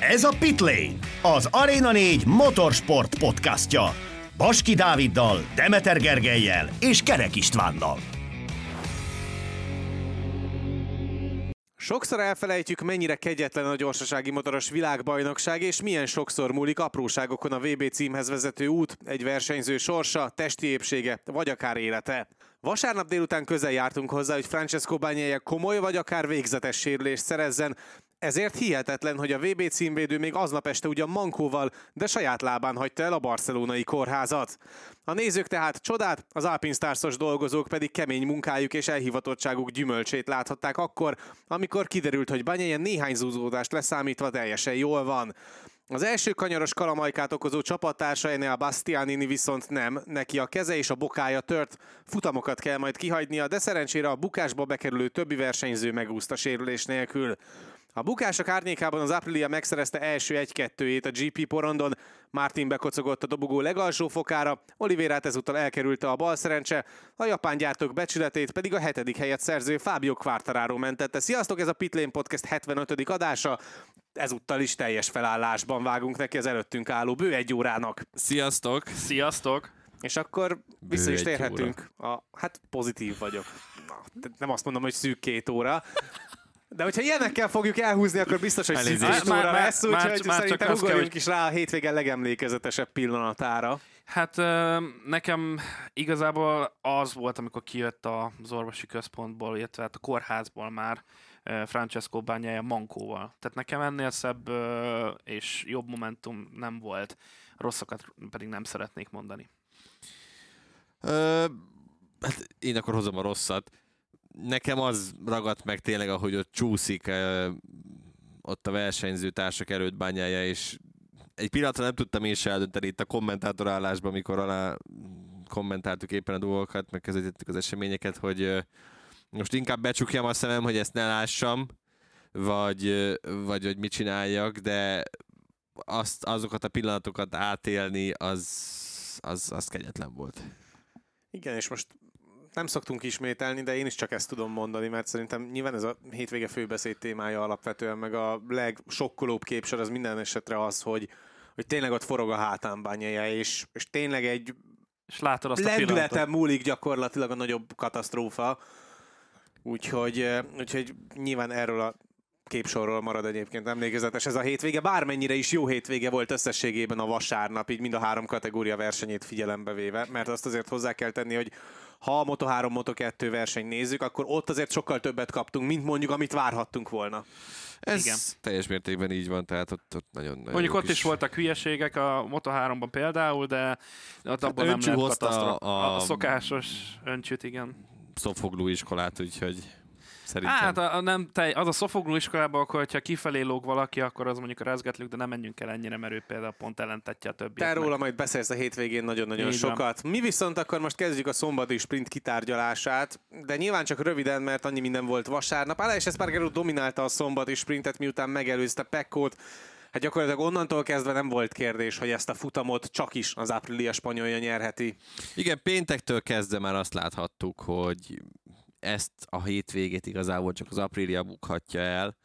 Ez a Pitlane, az Arena 4 motorsport podcastja. Baski Dáviddal, Demeter Gergelyel és Kerek Istvánnal. Sokszor elfelejtjük, mennyire kegyetlen a gyorsasági motoros világbajnokság, és milyen sokszor múlik apróságokon a VB címhez vezető út, egy versenyző sorsa, testi épsége, vagy akár élete. Vasárnap délután közel jártunk hozzá, hogy Francesco Bagnaia komoly vagy akár végzetes sérülést szerezzen, ezért hihetetlen, hogy a VB címvédő még aznap este ugyan mankóval, de saját lábán hagyta el a barcelonai kórházat. A nézők tehát csodát, az Alpine Starsos dolgozók pedig kemény munkájuk és elhivatottságuk gyümölcsét láthatták akkor, amikor kiderült, hogy Banyajen néhány zúzódást leszámítva teljesen jól van. Az első kanyaros kalamajkát okozó csapattársa Enea Bastianini viszont nem, neki a keze és a bokája tört, futamokat kell majd kihagynia, de szerencsére a bukásba bekerülő többi versenyző megúszta sérülés nélkül. A bukások árnyékában az Aprilia megszerezte első egy-kettőjét a GP porondon, Martin bekocogott a dobogó legalsó fokára, Olivérát ezúttal elkerülte a bal szerencse, a japán gyártók becsületét pedig a hetedik helyet szerző Fábio Quartararo mentette. Sziasztok, ez a Pitlane Podcast 75. adása, ezúttal is teljes felállásban vágunk neki az előttünk álló bő egy órának. Sziasztok! Sziasztok! És akkor vissza is térhetünk. A, hát pozitív vagyok. Na, nem azt mondom, hogy szűk két óra, de hogyha ilyenekkel fogjuk elhúzni, akkor biztos, hogy szűzés óra lesz, úgyhogy szerintem ugorjunk is rá a hétvége legemlékezetesebb pillanatára. Hát nekem igazából az volt, amikor kijött az orvosi központból, illetve hát a kórházból már Francesco Bagnaia mankóval. Tehát nekem ennél szebb és jobb momentum nem volt. Rosszakat pedig nem szeretnék mondani. Ö, hát én akkor hozom a rosszat nekem az ragadt meg tényleg, ahogy ott csúszik ott a versenyző társak előtt bányája, és egy pillanatra nem tudtam én se eldönteni itt a kommentátorállásban, amikor alá kommentáltuk éppen a dolgokat, meg közvetítettük az eseményeket, hogy most inkább becsukjam a szemem, hogy ezt ne lássam, vagy, vagy hogy mit csináljak, de azt, azokat a pillanatokat átélni, az, az, az kegyetlen volt. Igen, és most nem szoktunk ismételni, de én is csak ezt tudom mondani, mert szerintem nyilván ez a hétvége főbeszéd témája alapvetően, meg a legsokkolóbb képsor az minden esetre az, hogy, hogy tényleg ott forog a hátán bányája, és, és tényleg egy és látod azt lendületen múlik gyakorlatilag a nagyobb katasztrófa. Úgyhogy, úgyhogy nyilván erről a képsorról marad egyébként emlékezetes ez a hétvége, bármennyire is jó hétvége volt összességében a vasárnap, így mind a három kategória versenyét figyelembe véve, mert azt azért hozzá kell tenni, hogy ha a Moto3, Moto2 verseny nézzük, akkor ott azért sokkal többet kaptunk, mint mondjuk, amit várhattunk volna. Ez Igen. teljes mértékben így van, tehát ott, ott nagyon, nagyon Mondjuk ott is. is voltak hülyeségek a Moto3-ban például, de ott abban hát nem lehet a, a, a szokásos öncsüt, igen. Szofogló iskolát, úgyhogy Szerintem. Hát a, nem, te, az a szofogló iskolában, akkor, hogyha kifelé lóg valaki, akkor az mondjuk a rezgetlük, de nem menjünk el ennyire, mert ő például pont ellentetje a többi. Te róla majd beszélsz a hétvégén nagyon-nagyon Így sokat. Van. Mi viszont akkor most kezdjük a szombati sprint kitárgyalását, de nyilván csak röviden, mert annyi minden volt vasárnap. Alex Espargaro dominálta a szombati sprintet, miután megelőzte Pekkót. Hát gyakorlatilag onnantól kezdve nem volt kérdés, hogy ezt a futamot csak is az Aprilia spanyolja nyerheti. Igen, péntektől kezdve már azt láthattuk, hogy ezt a hétvégét igazából csak az Aprilia bukhatja el,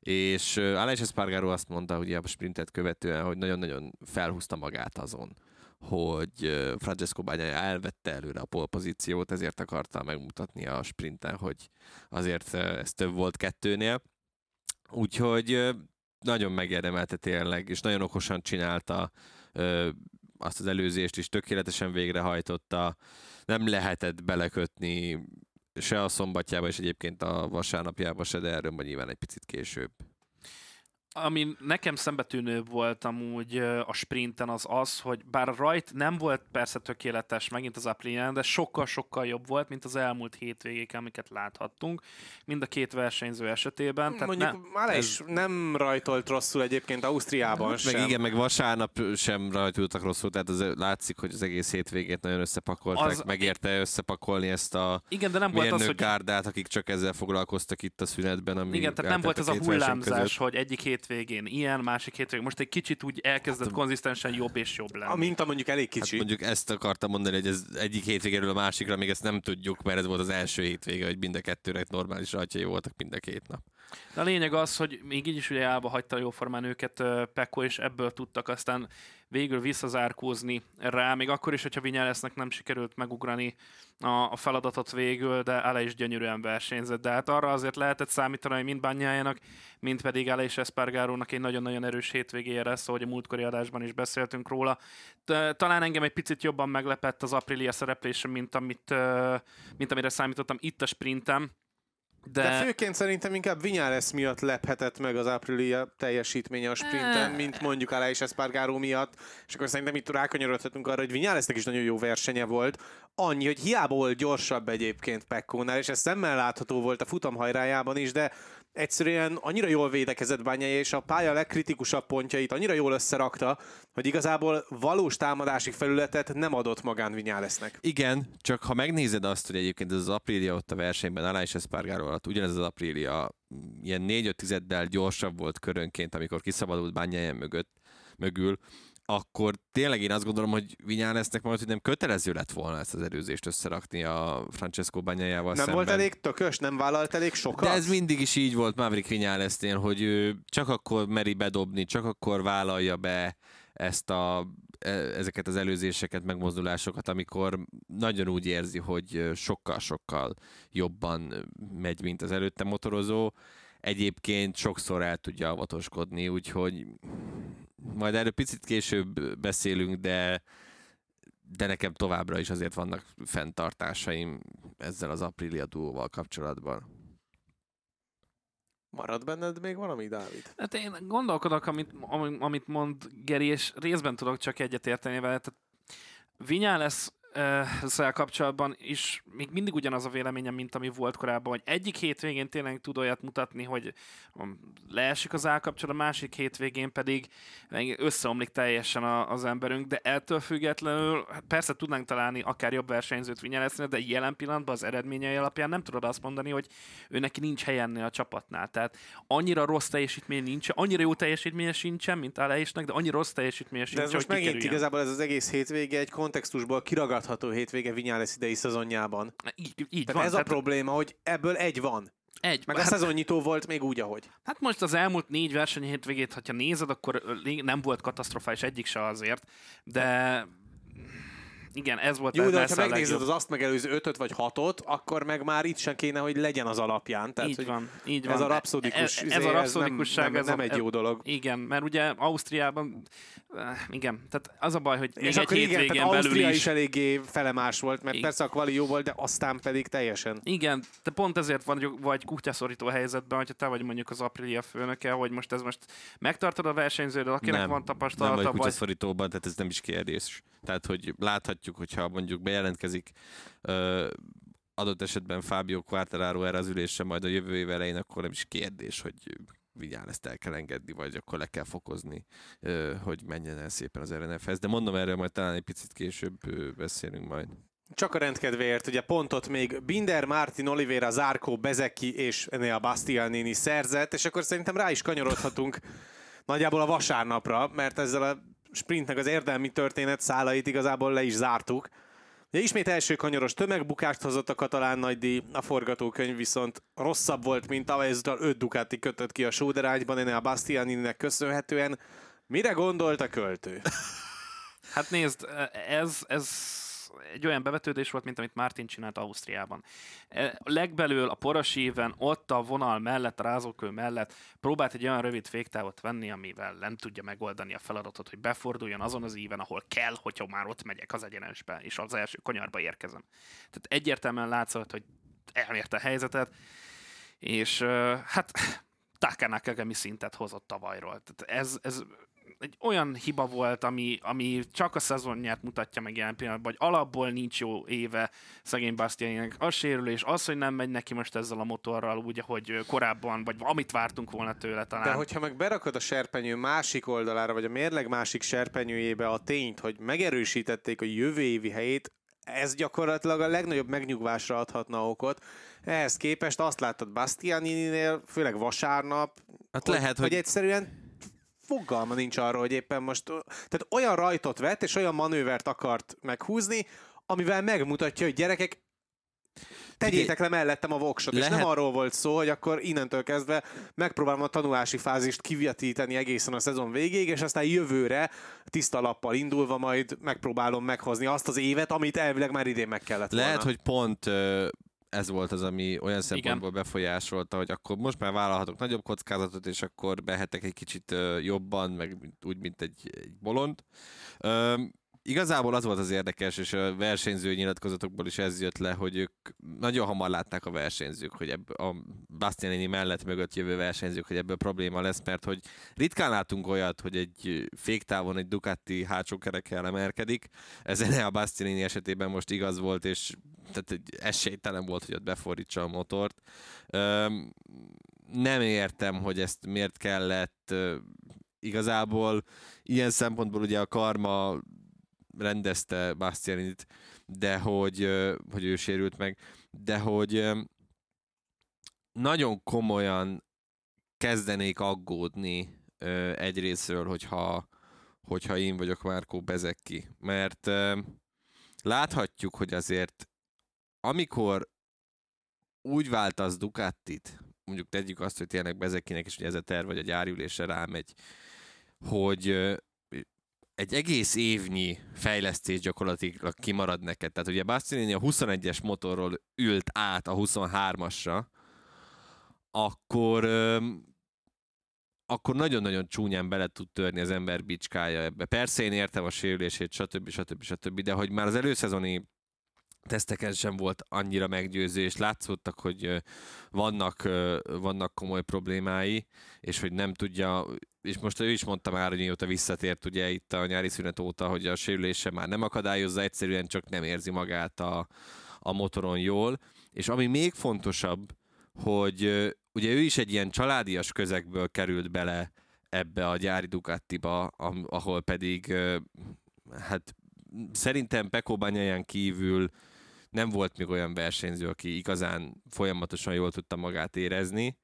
és Alex Espargaro azt mondta, hogy a sprintet követően, hogy nagyon-nagyon felhúzta magát azon, hogy Francesco Bagnaia elvette előre a polpozíciót, ezért akarta megmutatni a sprinten, hogy azért ez több volt kettőnél. Úgyhogy nagyon megérdemelte tényleg, és nagyon okosan csinálta azt az előzést is, tökéletesen végrehajtotta, nem lehetett belekötni se a szombatjába, és egyébként a vasárnapjába se, de erről majd nyilván egy picit később. Ami nekem szembetűnő volt amúgy a sprinten az az, hogy bár a rajt nem volt persze tökéletes megint az Aprilien, de sokkal-sokkal jobb volt, mint az elmúlt hétvégék, amiket láthattunk, mind a két versenyző esetében. Tehát Mondjuk ne, már is nem rajtolt rosszul egyébként Ausztriában meg sem. Igen, meg vasárnap sem rajtoltak rosszul, tehát az látszik, hogy az egész hétvégét nagyon összepakolták, az, megérte összepakolni ezt a igen, de nem volt az, hogy... gárdát, akik csak ezzel foglalkoztak itt a szünetben. Ami igen, tehát nem volt ez a hullámzás, hogy egyik hét hétvégén ilyen, másik hétvégén. Most egy kicsit úgy elkezdett hát, konzisztensen jobb és jobb lenni. A minta mondjuk elég kicsi. Hát mondjuk ezt akartam mondani, hogy ez egyik hétvégéről a másikra még ezt nem tudjuk, mert ez volt az első hétvége, hogy mind a kettőre normális rajtjai voltak mind a két nap. De a lényeg az, hogy még így is ugye állva hagyta jóformán őket Pekko, és ebből tudtak aztán végül visszazárkózni rá, még akkor is, hogyha Vinyelesznek nem sikerült megugrani a, a feladatot végül, de ele is gyönyörűen versenyzett. De hát arra azért lehetett számítani, hogy mind Bányájának, mind pedig ele és Espargarónak egy nagyon-nagyon erős hétvégéje lesz, ahogy a múltkori adásban is beszéltünk róla. Talán engem egy picit jobban meglepett az Aprilia szereplése, mint, amit, mint amire számítottam itt a sprintem de... De főként szerintem inkább Vinyales miatt lephetett meg az Aprilia teljesítménye a sprinten, mint mondjuk és Espargaró miatt, és akkor szerintem itt rákanyarodhatunk arra, hogy Vinyalesnek is nagyon jó versenye volt, annyi, hogy hiába volt gyorsabb egyébként Pekkónál, és ez szemmel látható volt a futamhajrájában is, de egyszerűen annyira jól védekezett bányai, és a pálya legkritikusabb pontjait annyira jól összerakta, hogy igazából valós támadási felületet nem adott magán Vinyálesznek. Igen, csak ha megnézed azt, hogy egyébként ez az Aprilia ott a versenyben, Alá és Espargaro alatt, ugyanez az Aprilia ilyen 4-5 tizeddel gyorsabb volt körönként, amikor kiszabadult bányáján mögött, mögül, akkor tényleg én azt gondolom, hogy lesznek majd, hogy nem kötelező lett volna ezt az erőzést összerakni a Francesco bányájával Nem szemben. volt elég tökös, nem vállalt elég sokat? De ez mindig is így volt Maverick Vinyálesznél, hogy ő csak akkor meri bedobni, csak akkor vállalja be ezt a, e, ezeket az előzéseket, megmozdulásokat, amikor nagyon úgy érzi, hogy sokkal-sokkal jobban megy, mint az előtte motorozó. Egyébként sokszor el tudja avatoskodni, úgyhogy majd erről picit később beszélünk, de de nekem továbbra is azért vannak fenntartásaim ezzel az Aprilia duóval kapcsolatban. Marad benned még valami, Dávid? Hát én gondolkodok, amit, amit mond Geri, és részben tudok csak egyetérteni vele. Tehát Vinyá lesz ezzel kapcsolatban is még mindig ugyanaz a véleményem, mint ami volt korábban, hogy egyik hétvégén tényleg tud olyat mutatni, hogy leesik az állkapcsolat, a másik hétvégén pedig összeomlik teljesen az emberünk, de ettől függetlenül hát persze tudnánk találni akár jobb versenyzőt Vinyeleszni, de jelen pillanatban az eredményei alapján nem tudod azt mondani, hogy ő neki nincs helyennél a csapatnál. Tehát annyira rossz teljesítmény nincs, annyira jó teljesítménye sincsen, mint Aleisnek, de annyira rossz teljesítménye sincsen, De ez most megint igazából ez az egész hétvége egy kontextusból kiragad várható hétvége Vinyales idei szezonjában. Így, így Tehát van. ez tehát... a probléma, hogy ebből egy van. Egy. Meg hát, a szezonnyitó volt még úgy, ahogy. Hát most az elmúlt négy verseny hétvégét, ha nézed, akkor nem volt katasztrofális egyik se azért, de igen, ez volt Jó, de ha megnézed az azt megelőző ötöt vagy hatot, akkor meg már itt sem kéne, hogy legyen az alapján. Tehát, így van, így van. Ez a rapszodikus, ez, ez, ez a rapszodikusság, ez, nem, nem, ez nem egy jó dolog. Igen, mert ugye Ausztriában, eh, igen, tehát az a baj, hogy még És egy akkor igen, tehát Ausztria is... is eléggé felemás volt, mert igen. persze a kvali jó volt, de aztán pedig teljesen. Igen, de pont ezért vagy, vagy kutyaszorító helyzetben, hogyha te vagy mondjuk az Aprilia főnöke, hogy most ez most megtartod a versenyzőről, akinek nem, van tapasztalata. Nem vagy kutyaszorítóban, tehát ez nem is kérdés. Tehát, hogy láthatjuk, hogyha mondjuk bejelentkezik ö, adott esetben Fábio Quartararo erre az ülésre majd a jövő év elején, akkor nem is kérdés, hogy vigyál ezt el kell engedni, vagy akkor le kell fokozni, hogy menjen el szépen az RNF-hez. De mondom, erről majd talán egy picit később beszélünk majd. Csak a rendkedvéért, ugye pontot még Binder, Martin, Oliveira, Zárkó, Bezeki és Enea Bastianini szerzett, és akkor szerintem rá is kanyarodhatunk nagyjából a vasárnapra, mert ezzel a sprintnek az érdemi történet szálait igazából le is zártuk. Ugye ismét első kanyaros tömegbukást hozott a katalán nagydíj, a forgatókönyv viszont rosszabb volt, mint tavaly, ezúttal 5 Ducati kötött ki a sóderágyban, ennél a Bastianininek köszönhetően. Mire gondolt a költő? Hát nézd, ez, ez egy olyan bevetődés volt, mint amit Martin csinált Ausztriában. E, legbelül a poros éven, ott a vonal mellett, a rázókő mellett próbált egy olyan rövid féktávot venni, amivel nem tudja megoldani a feladatot, hogy beforduljon azon az íven, ahol kell, hogyha már ott megyek az egyenesbe, és az első kanyarba érkezem. Tehát egyértelműen látszott, hogy elmérte a helyzetet, és hát Takának Kagemi szintet hozott tavalyról. Tehát ez, ez egy olyan hiba volt, ami, ami csak a szezonját mutatja meg jelen pillanatban, hogy alapból nincs jó éve szegény Bastianinek. A sérülés, az, hogy nem megy neki most ezzel a motorral úgy, ahogy korábban, vagy amit vártunk volna tőle talán. De hogyha meg berakod a serpenyő másik oldalára, vagy a mérleg másik serpenyőjébe a tényt, hogy megerősítették a jövő évi helyét, ez gyakorlatilag a legnagyobb megnyugvásra adhatna okot. Ehhez képest azt láttad Bastianini-nél, főleg vasárnap, hát hogy, lehet, hogy... hogy egyszerűen fogalma nincs arról, hogy éppen most... Tehát olyan rajtot vett, és olyan manővert akart meghúzni, amivel megmutatja, hogy gyerekek, Tegyétek le mellettem a voksot, és Lehet- nem arról volt szó, hogy akkor innentől kezdve megpróbálom a tanulási fázist kivetíteni egészen a szezon végéig, és aztán jövőre tiszta lappal indulva majd megpróbálom meghozni azt az évet, amit elvileg már idén meg kellett volna. Lehet, hogy pont ez volt az, ami olyan szempontból befolyásolta, hogy akkor most már vállalhatok nagyobb kockázatot, és akkor behetek egy kicsit jobban, meg úgy, mint egy, egy bolond. Igazából az volt az érdekes, és a versenyző nyilatkozatokból is ez jött le, hogy ők nagyon hamar látták a versenyzők, hogy ebb, a Bastianini mellett mögött jövő versenyzők, hogy ebből probléma lesz, mert hogy ritkán látunk olyat, hogy egy féktávon egy Ducati hátsó kerekkel emelkedik. Ez a Bastianini esetében most igaz volt, és tehát egy esélytelen volt, hogy ott befordítsa a motort. Öm, nem értem, hogy ezt miért kellett. Igazából ilyen szempontból ugye a karma rendezte Bastianit, de hogy, hogy ő sérült meg, de hogy nagyon komolyan kezdenék aggódni egyrésztről, hogyha, hogyha én vagyok Márkó Bezekki. Mert láthatjuk, hogy azért amikor úgy váltasz Ducatit, mondjuk tegyük azt, hogy tényleg Bezekinek is ugye ez a terv, vagy a gyárülésre rámegy, hogy egy egész évnyi fejlesztés gyakorlatilag kimarad neked. Tehát ugye Bastianini a 21-es motorról ült át a 23-asra, akkor akkor nagyon-nagyon csúnyán bele tud törni az ember bicskája ebbe. Persze én értem a sérülését, stb. stb. stb. De hogy már az előszezoni teszteken sem volt annyira meggyőző, és látszottak, hogy vannak, vannak komoly problémái, és hogy nem tudja, és most ő is mondta már, hogy mióta visszatért ugye itt a nyári szünet óta, hogy a sérülése már nem akadályozza, egyszerűen csak nem érzi magát a, a motoron jól, és ami még fontosabb, hogy ugye ő is egy ilyen családias közegből került bele ebbe a gyári Ducatiba, ahol pedig hát szerintem Peko Banyaján kívül nem volt még olyan versenyző, aki igazán folyamatosan jól tudta magát érezni,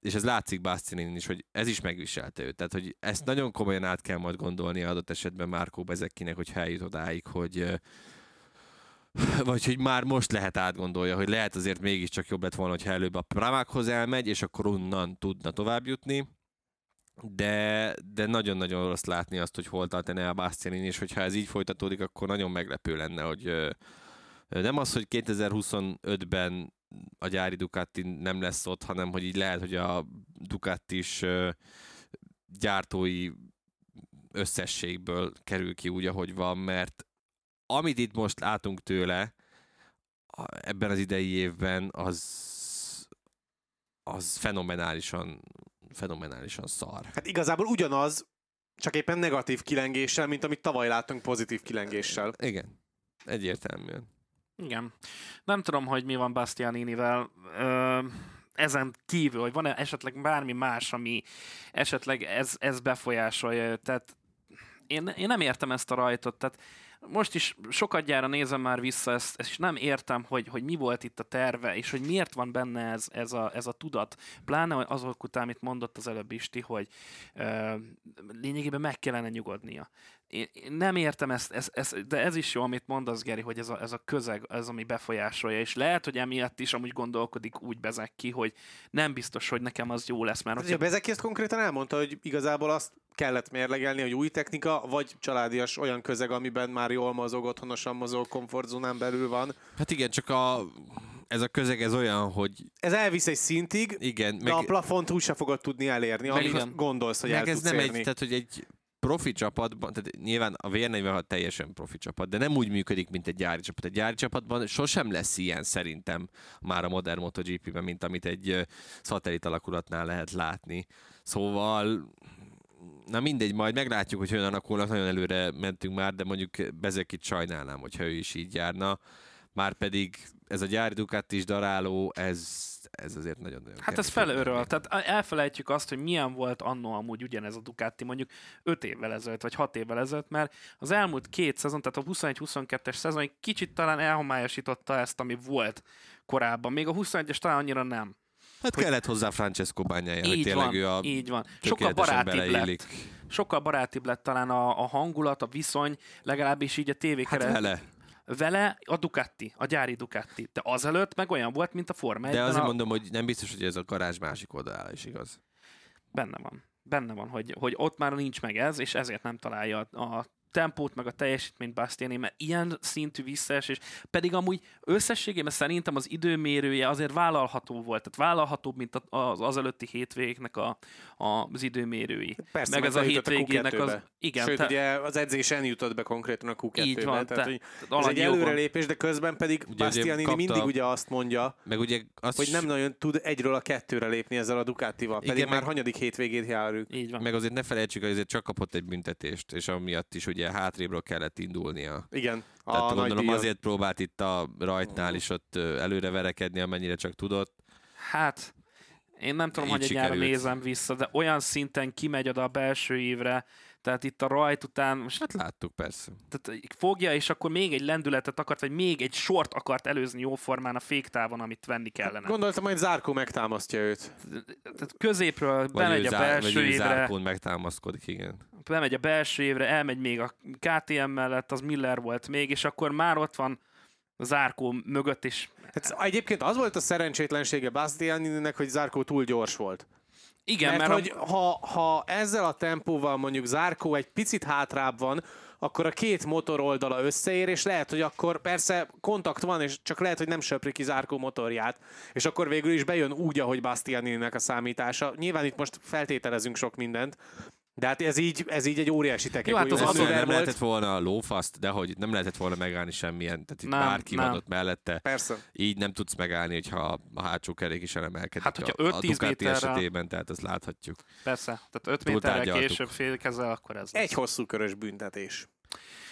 és ez látszik Bastianin is, hogy ez is megviselte őt. Tehát, hogy ezt nagyon komolyan át kell majd gondolni adott esetben Márkó Bezekkinek, hogy eljut odáig, hogy vagy hogy már most lehet átgondolja, hogy lehet azért mégiscsak jobb lett volna, hogyha előbb a Pramákhoz elmegy, és akkor onnan tudna tovább jutni, de, de nagyon-nagyon rossz látni azt, hogy hol tart Enea Bastianin, és hogyha ez így folytatódik, akkor nagyon meglepő lenne, hogy nem az, hogy 2025-ben a gyári Ducati nem lesz ott, hanem hogy így lehet, hogy a Ducati is gyártói összességből kerül ki úgy, ahogy van, mert amit itt most látunk tőle ebben az idei évben, az az fenomenálisan fenomenálisan szar. Hát igazából ugyanaz, csak éppen negatív kilengéssel, mint amit tavaly láttunk pozitív kilengéssel. Igen, egyértelműen. Igen. Nem tudom, hogy mi van Bastianinivel. Ö, ezen kívül, hogy van-e esetleg bármi más, ami esetleg ez, ez befolyásolja őt. Tehát én, én nem értem ezt a rajtot. Tehát most is sokat gyára nézem már vissza ezt, és nem értem, hogy, hogy mi volt itt a terve, és hogy miért van benne ez, ez, a, ez a tudat. Pláne azok után, amit mondott az előbb Isti, hogy ö, lényegében meg kellene nyugodnia. Én, én nem értem ezt, ezt, ezt, de ez is jó, amit mondasz, Geri, hogy ez a, ez a közeg, ez ami befolyásolja, és lehet, hogy emiatt is amúgy gondolkodik úgy bezek ki, hogy nem biztos, hogy nekem az jó lesz, mert hogyha ugye Bezeki ezt konkrétan elmondta, hogy igazából azt kellett mérlegelni, hogy új technika, vagy családias olyan közeg, amiben már jól mozog, otthonosan mozog, komfortzónán belül van. Hát igen, csak a, ez a közeg ez olyan, hogy Ez elvisz egy szintig, igen, de a plafont úgy se fogod tudni elérni, amit gondolsz, hogy meg el ez tudsz nem érni. egy, tehát hogy egy profi csapatban, tehát nyilván a VR46 teljesen profi csapat, de nem úgy működik, mint egy gyári csapat. Egy gyári csapatban sosem lesz ilyen szerintem már a modern MotoGP-ben, mint amit egy szatellit alakulatnál lehet látni. Szóval na mindegy, majd meglátjuk, hogy hogyan alakulnak, nagyon előre mentünk már, de mondjuk Bezekit sajnálnám, hogyha ő is így járna. Már pedig ez a gyári Ducati is daráló, ez, ez azért nagyon-nagyon Hát ez még. tehát elfelejtjük azt, hogy milyen volt annó amúgy ugyanez a Ducati mondjuk 5 évvel ezelőtt, vagy 6 évvel ezelőtt, mert az elmúlt két szezon, tehát a 21-22-es szezon egy kicsit talán elhomályosította ezt, ami volt korábban. Még a 21-es talán annyira nem. Hát kellett hozzá Francesco Bagnaia, hogy tényleg van, ő a így van. Sokkal barátibb beleillik. lett. Sokkal barátibb lett talán a, a hangulat, a viszony, legalábbis így a tévé Hát vele. Vele a Ducati, a gyári Ducati. De azelőtt meg olyan volt, mint a Forma De 1-ben azért a... mondom, hogy nem biztos, hogy ez a garázs másik oldalára is igaz. Benne van. Benne van, hogy, hogy ott már nincs meg ez, és ezért nem találja a tempót, meg a teljesítményt Bastiani, mert ilyen szintű visszaesés, pedig amúgy összességében szerintem az időmérője azért vállalható volt, tehát vállalhatóbb, mint az, az előtti hétvégnek a, a, az időmérői. Persze, meg ez a hétvégének az... Q2-be. Igen, Sőt, te- ugye az edzésen jutott be konkrétan a Q2-be. Így van, tehát, te- hogy tehát ez egy előrelépés, de közben pedig Ugye, Bastianini kapta- mindig ugye azt mondja, Meg ugye azt hogy nem nagyon tud egyről a kettőre lépni ezzel a Ducatival, pedig Igen, már meg- hanyadik hétvégét járjuk. Így van. Meg azért ne felejtsük, hogy azért csak kapott egy büntetést, és amiatt is ugye hátrébről kellett indulnia. Igen, a Tehát nagy gondolom díjon. azért próbált itt a rajtnál is ott előre verekedni, amennyire csak tudott. Hát, én nem tudom, Így hogy egy sikerült. nézem vissza, de olyan szinten kimegy oda a belső évre, tehát itt a rajt után, most Hát láttuk persze. tehát fogja, és akkor még egy lendületet akart, vagy még egy sort akart előzni jó formán a féktávon, amit venni kellene. Gondoltam, hogy Zárkó megtámasztja őt. Tehát középről bemegy a belső vagy évre, zárkón megtámaszkodik, igen. bemegy a belső évre, elmegy még a KTM mellett, az Miller volt még, és akkor már ott van zárkó mögött is. Hát egyébként az volt a szerencsétlensége Bastianininek, hogy Zárkó túl gyors volt. Igen, mert, mert, hogy ha, ha ezzel a tempóval mondjuk Zárkó egy picit hátrább van, akkor a két motor oldala összeér, és lehet, hogy akkor persze kontakt van, és csak lehet, hogy nem söpri ki Zárkó motorját, és akkor végül is bejön úgy, ahogy Bastianininek a számítása. Nyilván itt most feltételezünk sok mindent, de hát ez így, ez így egy óriási tekek. Jó, hát az adó- nem volt. lehetett volna lófaszt, de hogy nem lehetett volna megállni semmilyen, tehát itt Nem, bárki nem. van ott mellette. Persze. Így nem tudsz megállni, hogyha a hátsó kerék is elemelkedik. Hát, hogyha a, a 5-10 Ducati méterrel- esetében, tehát azt láthatjuk. persze, tehát 5 Túl méterrel tárgyaltuk. később félkezel, akkor ez lesz. Egy hosszú körös büntetés.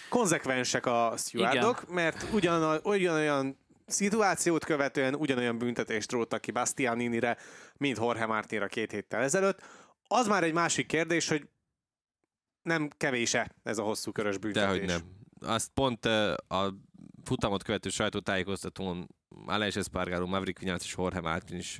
Konzekvensek a stewardok, mert ugyan, ugyanolyan szituációt követően ugyanolyan büntetést róttak ki Bastianinire, mint Jorge Martinra két héttel ezelőtt. Az már egy másik kérdés, hogy nem kevése ez a hosszú körös büntetés. Dehogy nem. Azt pont a futamot követő sajtótájékoztatón Aleix Espargaro, Maverick Vinales és Jorge Martin is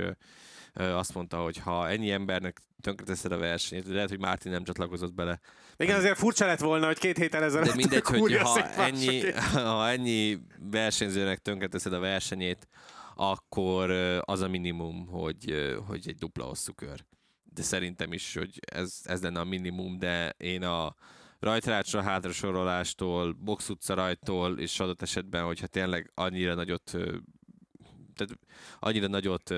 azt mondta, hogy ha ennyi embernek tönkreteszed a versenyt, lehet, hogy Martin nem csatlakozott bele. Igen, azért furcsa lett volna, hogy két héttel ezelőtt De mindegy, hogy ha ennyi, ha ennyi versenyzőnek tönkreteszed a versenyét, akkor az a minimum, hogy, hogy egy dupla hosszú kör. De szerintem is, hogy ez, ez lenne a minimum, de én a rajtrácsra hátrasorolástól, box utca rajtól, és adott esetben, hogyha tényleg annyira nagyot tehát annyira nagyot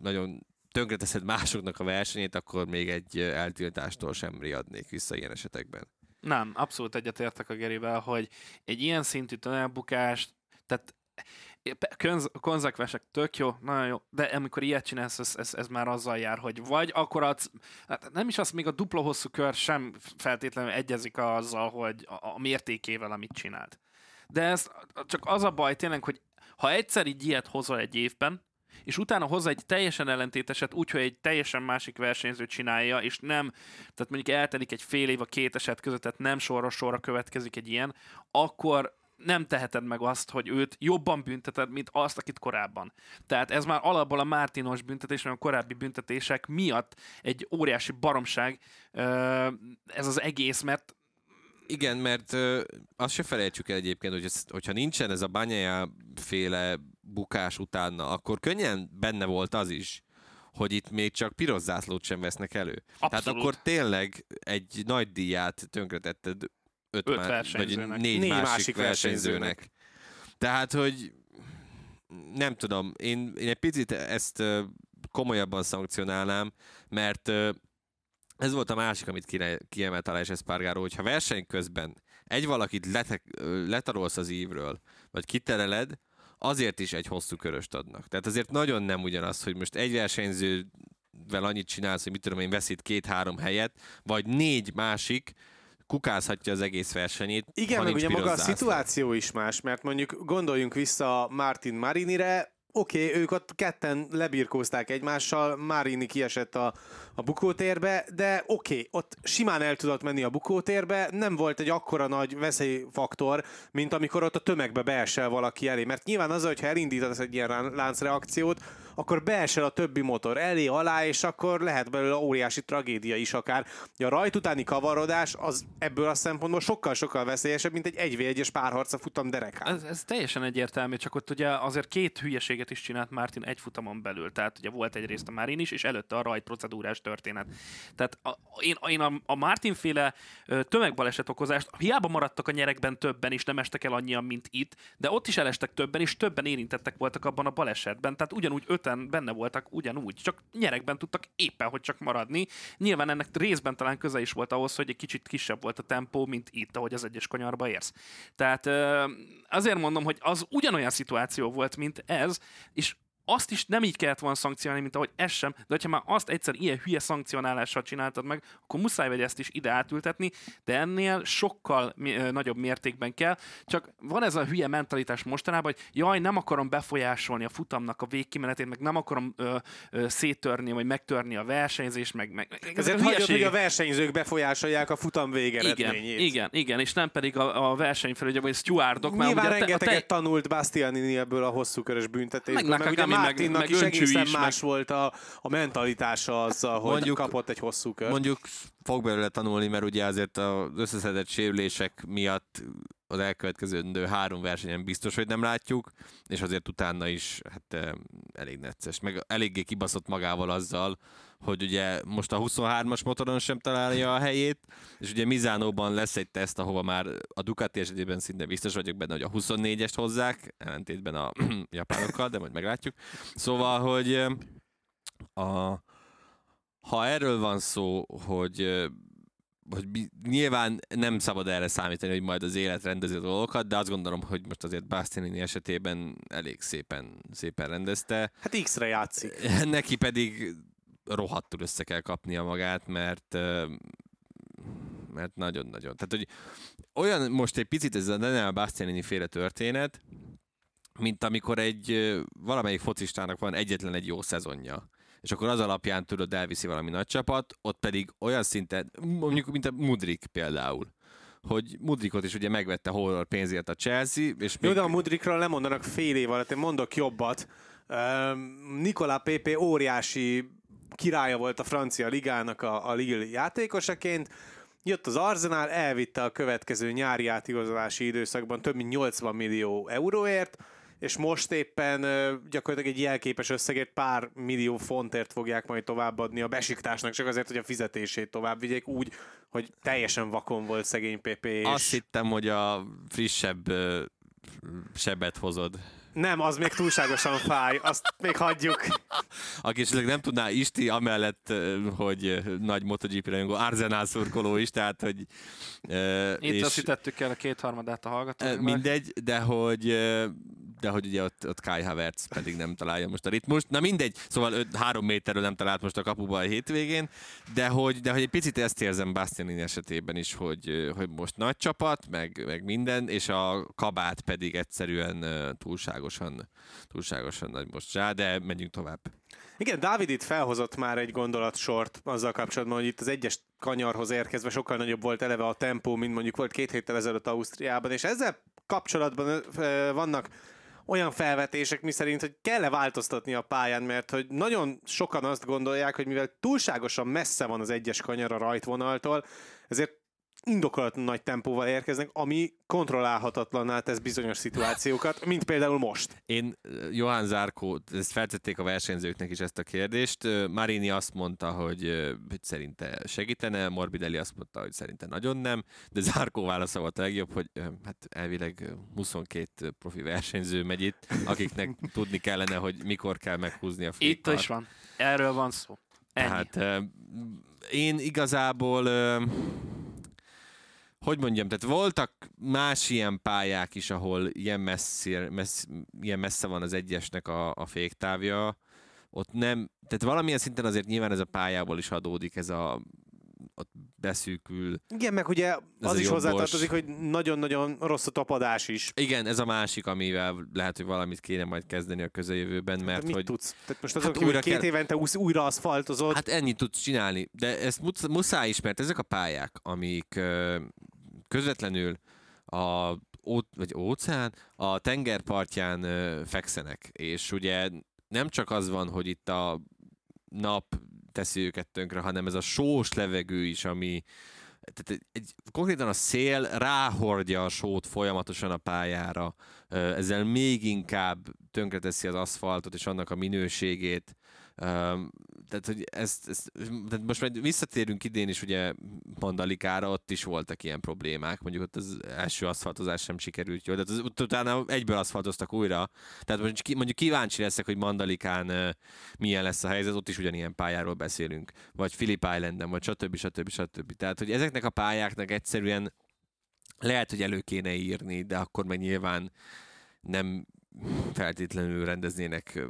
nagyon tönkreteszed másoknak a versenyét, akkor még egy eltiltástól sem riadnék vissza ilyen esetekben. Nem, abszolút egyetértek a Gerivel, hogy egy ilyen szintű elbukást, tehát konz- tök jó, nagyon jó, de amikor ilyet csinálsz, ez, ez, ez már azzal jár, hogy vagy akkor adsz, hát nem is az, még a dupla hosszú kör sem feltétlenül egyezik azzal, hogy a, a mértékével, amit csinált. De ez csak az a baj tényleg, hogy ha egyszer így ilyet hozol egy évben, és utána hozza egy teljesen ellentéteset, úgyhogy egy teljesen másik versenyző csinálja, és nem, tehát mondjuk eltelik egy fél év a két eset között, tehát nem sorra sorra következik egy ilyen, akkor nem teheted meg azt, hogy őt jobban bünteted, mint azt, akit korábban. Tehát ez már alapból a Mártinos büntetés, vagy a korábbi büntetések miatt egy óriási baromság ez az egész, mert Igen, mert ö, azt se felejtsük el egyébként, hogy ez, hogyha nincsen ez a Banyaya féle bukás utána, akkor könnyen benne volt az is, hogy itt még csak piros zászlót sem vesznek elő. Tehát Abszolút. akkor tényleg egy nagy díját tönkretetted öt, Öt má- versenyzőnek. vagy négy, Négy másik, másik versenyzőnek. versenyzőnek. Tehát, hogy nem tudom, én, én egy picit ezt komolyabban szankcionálnám, mert ez volt a másik, amit kire- kiemelt Aleix Espargaró, hogyha verseny közben egy valakit letek, ö, letarolsz az ívről, vagy kitereled, azért is egy hosszú köröst adnak. Tehát azért nagyon nem ugyanaz, hogy most egy versenyzővel annyit csinálsz, hogy mit tudom én, veszít két-három helyet, vagy négy másik kukázhatja az egész versenyét. Igen, meg ugye maga a szituáció is más, mert mondjuk gondoljunk vissza Martin Marinire, oké, okay, ők ott ketten lebirkózták egymással, Marini kiesett a, a bukótérbe, de oké, okay, ott simán el tudott menni a bukótérbe, nem volt egy akkora nagy veszélyfaktor, mint amikor ott a tömegbe beesel valaki elé. Mert nyilván az, hogyha elindítasz egy ilyen láncreakciót, akkor beesel a többi motor elé, alá, és akkor lehet belőle óriási tragédia is akár. A rajt utáni kavarodás az ebből a szempontból sokkal-sokkal veszélyesebb, mint egy 1 1 es párharca futam derekán. Ez, ez, teljesen egyértelmű, csak ott ugye azért két hülyeséget is csinált Martin egy futamon belül. Tehát ugye volt egyrészt a Marin is, és előtte a rajt procedúrás történet. Tehát a, én, én a, a Martin féle tömegbaleset okozást, hiába maradtak a nyerekben többen, és nem estek el annyian, mint itt, de ott is elestek többen, és többen érintettek voltak abban a balesetben. Tehát ugyanúgy öten benne voltak, ugyanúgy. Csak nyerekben tudtak éppen, hogy csak maradni. Nyilván ennek részben talán köze is volt ahhoz, hogy egy kicsit kisebb volt a tempó, mint itt, ahogy az egyes kanyarba érsz. Tehát azért mondom, hogy az ugyanolyan szituáció volt, mint ez, és azt is nem így kellett volna szankcionálni, mint ahogy ez sem, de hogyha már azt egyszer ilyen hülye szankcionálással csináltad meg, akkor muszáj vagy ezt is ide átültetni, de ennél sokkal nagyobb mértékben kell. Csak van ez a hülye mentalitás mostanában, hogy jaj, nem akarom befolyásolni a futamnak a végkimenetét, meg nem akarom ö, ö, széttörni, vagy megtörni a versenyzést, meg, meg, Ezért hagyod, hogy a versenyzők befolyásolják a futam végeredményét. igen, igen, igen, és nem pedig a, a versenyfelügyelő, vagy stewardok. Nyilván ugye a te- a rengeteget te- tanult Bastianini ebből a hosszú körös büntetésből, Meg meg, meg ugye Nakagami, meg- meg is egészen is, más volt a, a mentalitása azzal, hogy Mondjuk- kapott egy hosszú kört. Mondjuk fog belőle tanulni, mert ugye azért az összeszedett sérülések miatt az elkövetkező három versenyen biztos, hogy nem látjuk, és azért utána is hát eh, elég necces, meg eléggé kibaszott magával azzal, hogy ugye most a 23-as motoron sem találja a helyét, és ugye Mizánóban lesz egy teszt, ahova már a Ducati esetében szinte biztos vagyok benne, hogy a 24-est hozzák, ellentétben a japánokkal, de majd meglátjuk. Szóval, hogy a, ha erről van szó, hogy hogy nyilván nem szabad erre számítani, hogy majd az élet rendezi a dolgokat, de azt gondolom, hogy most azért Bastianini esetében elég szépen, szépen rendezte. Hát X-re játszik. Neki pedig rohadtul össze kell kapnia magát, mert mert nagyon-nagyon. Tehát, hogy olyan most egy picit ez a Daniel Bastianini féle történet, mint amikor egy valamelyik focistának van egyetlen egy jó szezonja és akkor az alapján tudod elviszi valami nagy csapat, ott pedig olyan szinten, mondjuk mint a Mudrik például, hogy Mudrikot is ugye megvette horror pénzért a Chelsea, és Jó, még, de a Mudrikról lemondanak fél év alatt, én mondok jobbat. Nicolas Pepe óriási királya volt a francia ligának a, a Lille játékosaként, Jött az Arsenal, elvitte a következő nyári átigazolási időszakban több mint 80 millió euróért, és most éppen gyakorlatilag egy jelképes összegért pár millió fontért fogják majd továbbadni a besiktásnak, csak azért, hogy a fizetését tovább vigyék úgy, hogy teljesen vakon volt szegény PP. És... azt hittem, hogy a frissebb sebet hozod. Nem, az még túlságosan fáj, azt még hagyjuk. Aki esetleg nem tudná Isti, amellett, hogy nagy MotoGP rajongó, Arzenál szurkoló is, tehát, hogy... Itt és- veszítettük el a kétharmadát a hallgatóknak. Mindegy, de hogy, de hogy ugye ott, ott Kai Havertz pedig nem találja most a ritmust. Na mindegy, szóval öt, három méterről nem talált most a kapuba a hétvégén, de hogy, de hogy egy picit ezt érzem Bastianini esetében is, hogy, hogy most nagy csapat, meg, meg minden, és a kabát pedig egyszerűen túlságosan, túlságosan nagy most rá, de menjünk tovább. Igen, Dávid itt felhozott már egy gondolatsort azzal kapcsolatban, hogy itt az egyes kanyarhoz érkezve sokkal nagyobb volt eleve a tempó, mint mondjuk volt két héttel ezelőtt Ausztriában, és ezzel kapcsolatban vannak olyan felvetések, miszerint, hogy kell-e változtatni a pályán, mert hogy nagyon sokan azt gondolják, hogy mivel túlságosan messze van az egyes kanyar a rajtvonaltól, ezért indokolatlan nagy tempóval érkeznek, ami kontrollálhatatlanná tesz bizonyos szituációkat, mint például most. Én, Johann Zárkó, ezt feltették a versenyzőknek is ezt a kérdést. Marini azt mondta, hogy, hogy szerinte segítene, Morbidelli azt mondta, hogy szerinte nagyon nem, de Zárkó válasza volt a legjobb, hogy hát elvileg ö, 22 profi versenyző megy itt, akiknek tudni kellene, hogy mikor kell meghúzni a Itt fékart. is van. Erről van szó. Ennyi. Tehát én igazából, hogy mondjam, tehát voltak más ilyen pályák is, ahol ilyen, messze, messz, ilyen messze van az egyesnek a, a féktávja, ott nem, tehát valamilyen szinten azért nyilván ez a pályából is adódik, ez a ott beszűkül. Igen, meg ugye az a is jobbos. hozzátartozik, hogy nagyon-nagyon rossz a tapadás is. Igen, ez a másik, amivel lehet, hogy valamit kéne majd kezdeni a közeljövőben, Mert Hát mit hogy tudsz? Tehát most Hát azon kívül, újra két kell- évente úsz- újra aszfaltozod, Hát ennyit tudsz csinálni, de ezt musz- muszáj is, mert ezek a pályák, amik közvetlenül a ó, vagy óceán, a tengerpartján fekszenek, és ugye nem csak az van, hogy itt a nap teszi őket tönkre, hanem ez a sós levegő is, ami tehát egy, konkrétan a szél ráhordja a sót folyamatosan a pályára, ezzel még inkább tönkreteszi az aszfaltot és annak a minőségét tehát, hogy ezt, ezt tehát most majd visszatérünk idén is ugye Mandalikára, ott is voltak ilyen problémák, mondjuk ott az első aszfaltozás sem sikerült jól, de az, utána egyből aszfaltoztak újra, tehát most mondjuk kíváncsi leszek, hogy Mandalikán milyen lesz a helyzet, ott is ugyanilyen pályáról beszélünk, vagy Philip Islanden, vagy stb. stb. stb. Tehát, hogy ezeknek a pályáknak egyszerűen lehet, hogy elő kéne írni, de akkor meg nyilván nem feltétlenül rendeznének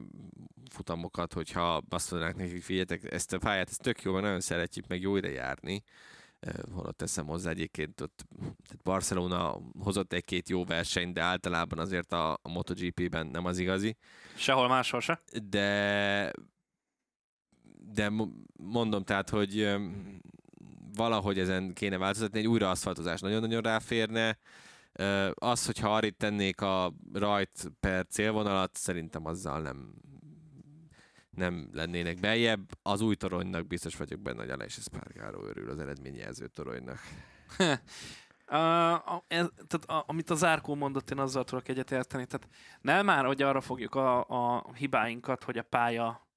futamokat, hogyha azt mondanák nekik, figyeljetek, ezt a pályát, ezt tök jó, mert nagyon szeretjük, meg jó ide járni. Holott teszem hozzá egyébként, ott tehát Barcelona hozott egy-két jó versenyt, de általában azért a, a MotoGP-ben nem az igazi. Sehol máshol se. De de mondom, tehát, hogy valahogy ezen kéne változtatni, egy újraaszfaltozás nagyon-nagyon ráférne, az, hogyha arra tennék a rajt per célvonalat, szerintem azzal nem, nem lennének beljebb. Az új toronynak biztos vagyok benne, hogy Aleix Espargaró örül az eredményjelző toronynak. Uh, ez, tehát a, amit az Zárkó mondott, én azzal tudok egyetérteni. Tehát nem már, hogy arra fogjuk a, a hibáinkat, hogy a pálya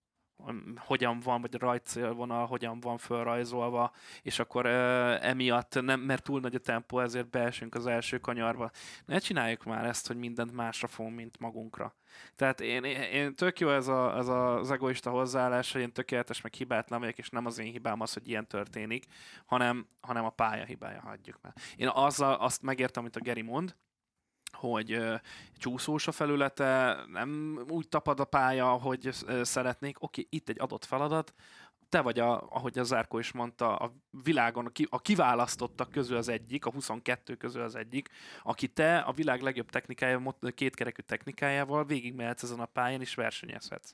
hogyan van, vagy a rajtcélvonal hogyan van felrajzolva, és akkor uh, emiatt, nem, mert túl nagy a tempó, ezért beesünk az első kanyarba. Ne csináljuk már ezt, hogy mindent másra fogunk, mint magunkra. Tehát én, én tök jó ez, a, ez a, az egoista hozzáállás, hogy én tökéletes, meg hibátlan vagyok, és nem az én hibám az, hogy ilyen történik, hanem, hanem a pálya hibája, hagyjuk már. Én azzal azt megértem, amit a Geri mond, hogy csúszós a felülete, nem úgy tapad a pálya, hogy szeretnék. Oké, itt egy adott feladat, te vagy, a, ahogy a Zárko is mondta, a világon a kiválasztottak közül az egyik, a 22 közül az egyik, aki te a világ legjobb technikája, kétkerekű technikájával végigmehetsz ezen a pályán, és versenyezhetsz.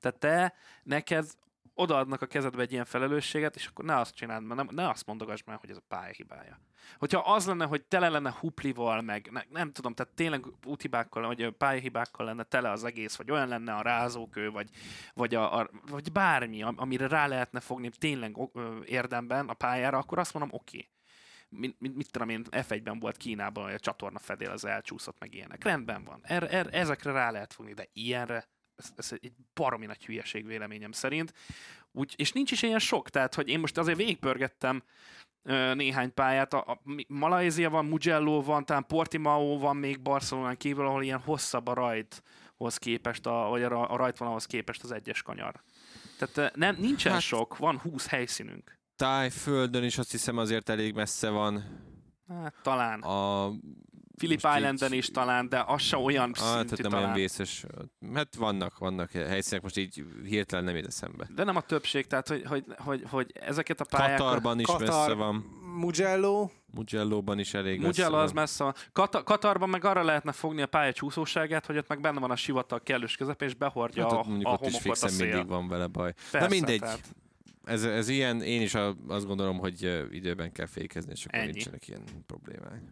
Tehát te, neked odaadnak a kezedbe egy ilyen felelősséget, és akkor ne azt csináld, nem, ne azt mondogass már, hogy ez a pálya hibája. Hogyha az lenne, hogy tele lenne huplival, meg ne, nem tudom, tehát tényleg úthibákkal, vagy pályahibákkal lenne tele az egész, vagy olyan lenne a rázókő, vagy, vagy, a, a, vagy bármi, amire rá lehetne fogni tényleg érdemben a pályára, akkor azt mondom, oké. Okay mit, mit, mit tudom én, F1-ben volt Kínában, hogy a csatorna fedél az elcsúszott, meg ilyenek. Rendben van. Er, er, ezekre rá lehet fogni, de ilyenre ez, ez egy baromi nagy hülyeség véleményem szerint. Úgy, és nincs is ilyen sok, tehát hogy én most azért végigpörgettem néhány pályát. A, a Malajzia van, Mugello van, talán Portimao van még Barcelonán kívül, ahol ilyen hosszabb a rajthoz képest, a, vagy a, a rajtvonalhoz képest az egyes kanyar. Tehát nem, nincsen hát, sok, van 20 helyszínünk. Tájföldön is azt hiszem azért elég messze van. Hát, talán. A Philip Islanden is talán, de az se olyan ah, szintű tehát nem talán. olyan vészes. Hát vannak, vannak helyszínek, most így hirtelen nem jut eszembe. De nem a többség, tehát hogy, hogy, hogy, hogy ezeket a pályákat... Katarban is Katar, messze van. Mugello. Mugello-ban is elég Mugello az messze van. Kat- Katarban meg arra lehetne fogni a pálya csúszóságát, hogy ott meg benne van a sivatag kellős közepén, és behordja hát, a, a ott is fixen a szél. mindig van vele baj. Persze, De mindegy. Tehát... Ez, ez ilyen, én is azt gondolom, hogy időben kell fékezni, és akkor Ennyi. nincsenek ilyen problémák.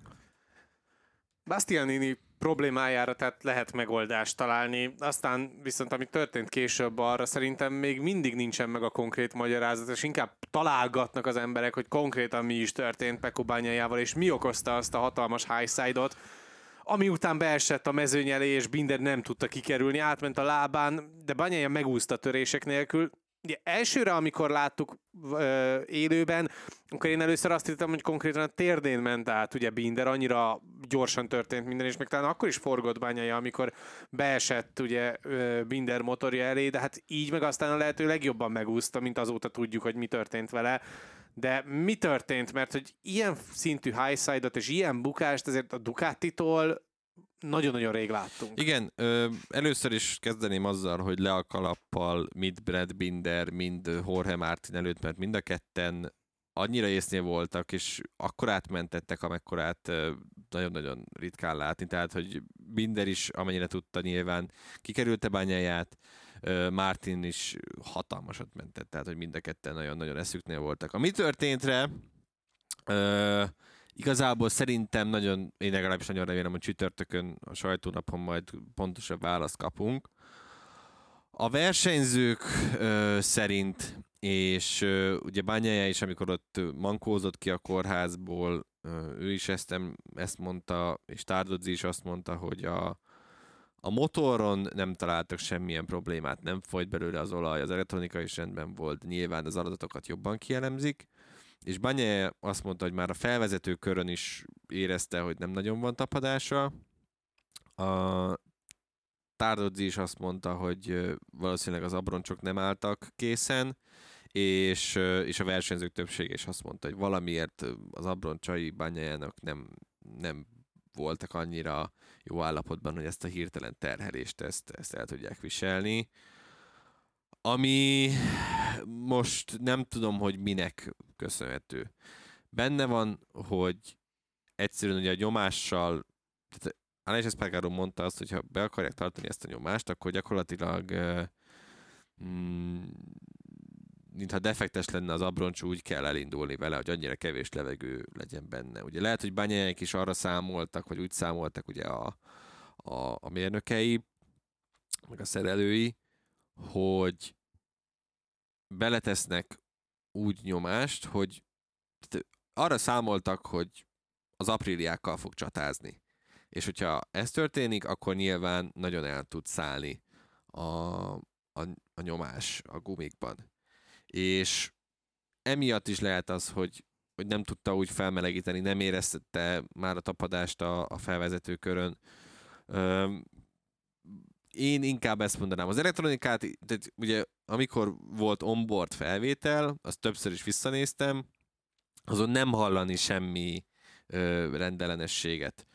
Bastianini problémájára tehát lehet megoldást találni, aztán viszont ami történt később arra szerintem még mindig nincsen meg a konkrét magyarázat, és inkább találgatnak az emberek, hogy konkrétan mi is történt Peko bányájával, és mi okozta azt a hatalmas highside-ot, ami után beesett a mezőny elé, és Binder nem tudta kikerülni, átment a lábán, de Banyája megúszta törések nélkül, Ugye elsőre, amikor láttuk ö, élőben, akkor én először azt hittem, hogy konkrétan a térdén ment át, ugye Binder, annyira gyorsan történt minden, és meg talán akkor is forgott bányája, amikor beesett ugye ö, Binder motorja elé, de hát így meg aztán a lehető legjobban megúszta, mint azóta tudjuk, hogy mi történt vele. De mi történt? Mert hogy ilyen szintű highside-ot és ilyen bukást azért a Ducati-tól nagyon-nagyon rég láttunk. Igen, ö, először is kezdeném azzal, hogy le a kalappal mind Brad Binder, mind Jorge Martin előtt, mert mind a ketten annyira észnél voltak, és akkor átmentettek, amekkorát nagyon-nagyon ritkán látni. Tehát, hogy Binder is, amennyire tudta nyilván, kikerülte bányáját, Martin is hatalmasat mentett, tehát, hogy mind a ketten nagyon-nagyon eszüknél voltak. A mi történtre, ö, Igazából szerintem nagyon, én legalábbis nagyon remélem, hogy csütörtökön a sajtónapon majd pontosabb választ kapunk. A versenyzők ö, szerint, és ö, ugye Bányája is, amikor ott mankózott ki a kórházból, ö, ő is ezt, ezt mondta, és Tárdodzi is azt mondta, hogy a, a motoron nem találtak semmilyen problémát, nem folyt belőle az olaj, az elektronika is rendben volt, nyilván az adatokat jobban kielemzik, és Banye azt mondta, hogy már a felvezető körön is érezte, hogy nem nagyon van tapadása. A Tárdodzi is azt mondta, hogy valószínűleg az abroncsok nem álltak készen, és, és a versenyzők többsége is azt mondta, hogy valamiért az abroncsai bányájának nem, nem voltak annyira jó állapotban, hogy ezt a hirtelen terhelést ezt, ezt el tudják viselni. Ami most nem tudom, hogy minek köszönhető. Benne van, hogy egyszerűen ugye a nyomással, tehát Aleix Espargaro mondta azt, hogy ha be akarják tartani ezt a nyomást, akkor gyakorlatilag mm, mintha defektes lenne az abroncs, úgy kell elindulni vele, hogy annyira kevés levegő legyen benne. Ugye lehet, hogy bányáink is arra számoltak, vagy úgy számoltak ugye a, a, a mérnökei, meg a szerelői, hogy beletesznek úgy nyomást, hogy arra számoltak, hogy az apríliákkal fog csatázni. És hogyha ez történik, akkor nyilván nagyon el tud szállni a, a, a nyomás a gumikban és emiatt is lehet az, hogy, hogy nem tudta úgy felmelegíteni, nem érezte már a tapadást a, a felvezető körön. Én inkább ezt mondanám. Az elektronikát, tehát ugye amikor volt onboard felvétel, azt többször is visszanéztem, azon nem hallani semmi ö, rendellenességet.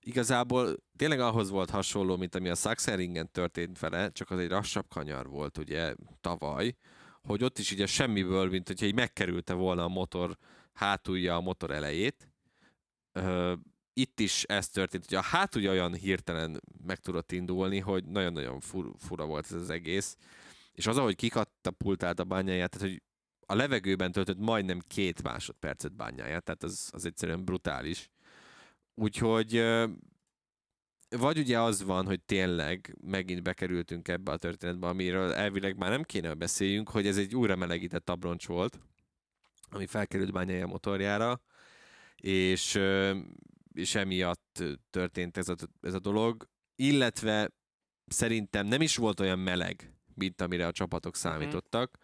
Igazából tényleg ahhoz volt hasonló, mint ami a Saxeringen történt vele, csak az egy lassabb kanyar volt ugye tavaly, hogy ott is ugye semmiből, mint hogyha így megkerülte volna a motor hátulja a motor elejét. Itt is ez történt, hogy a hátulja olyan hirtelen meg tudott indulni, hogy nagyon-nagyon fur, fura volt ez az egész. És az, ahogy kikatapultált a bányáját, tehát hogy a levegőben töltött majdnem két másodpercet bányáját, tehát az, az egyszerűen brutális. Úgyhogy vagy ugye az van, hogy tényleg megint bekerültünk ebbe a történetbe, amiről elvileg már nem kéne beszéljünk, hogy ez egy újra melegített abroncs volt, ami felkerült bányája motorjára, és, és emiatt történt ez a, ez a dolog, illetve szerintem nem is volt olyan meleg, mint amire a csapatok mhm. számítottak, mm.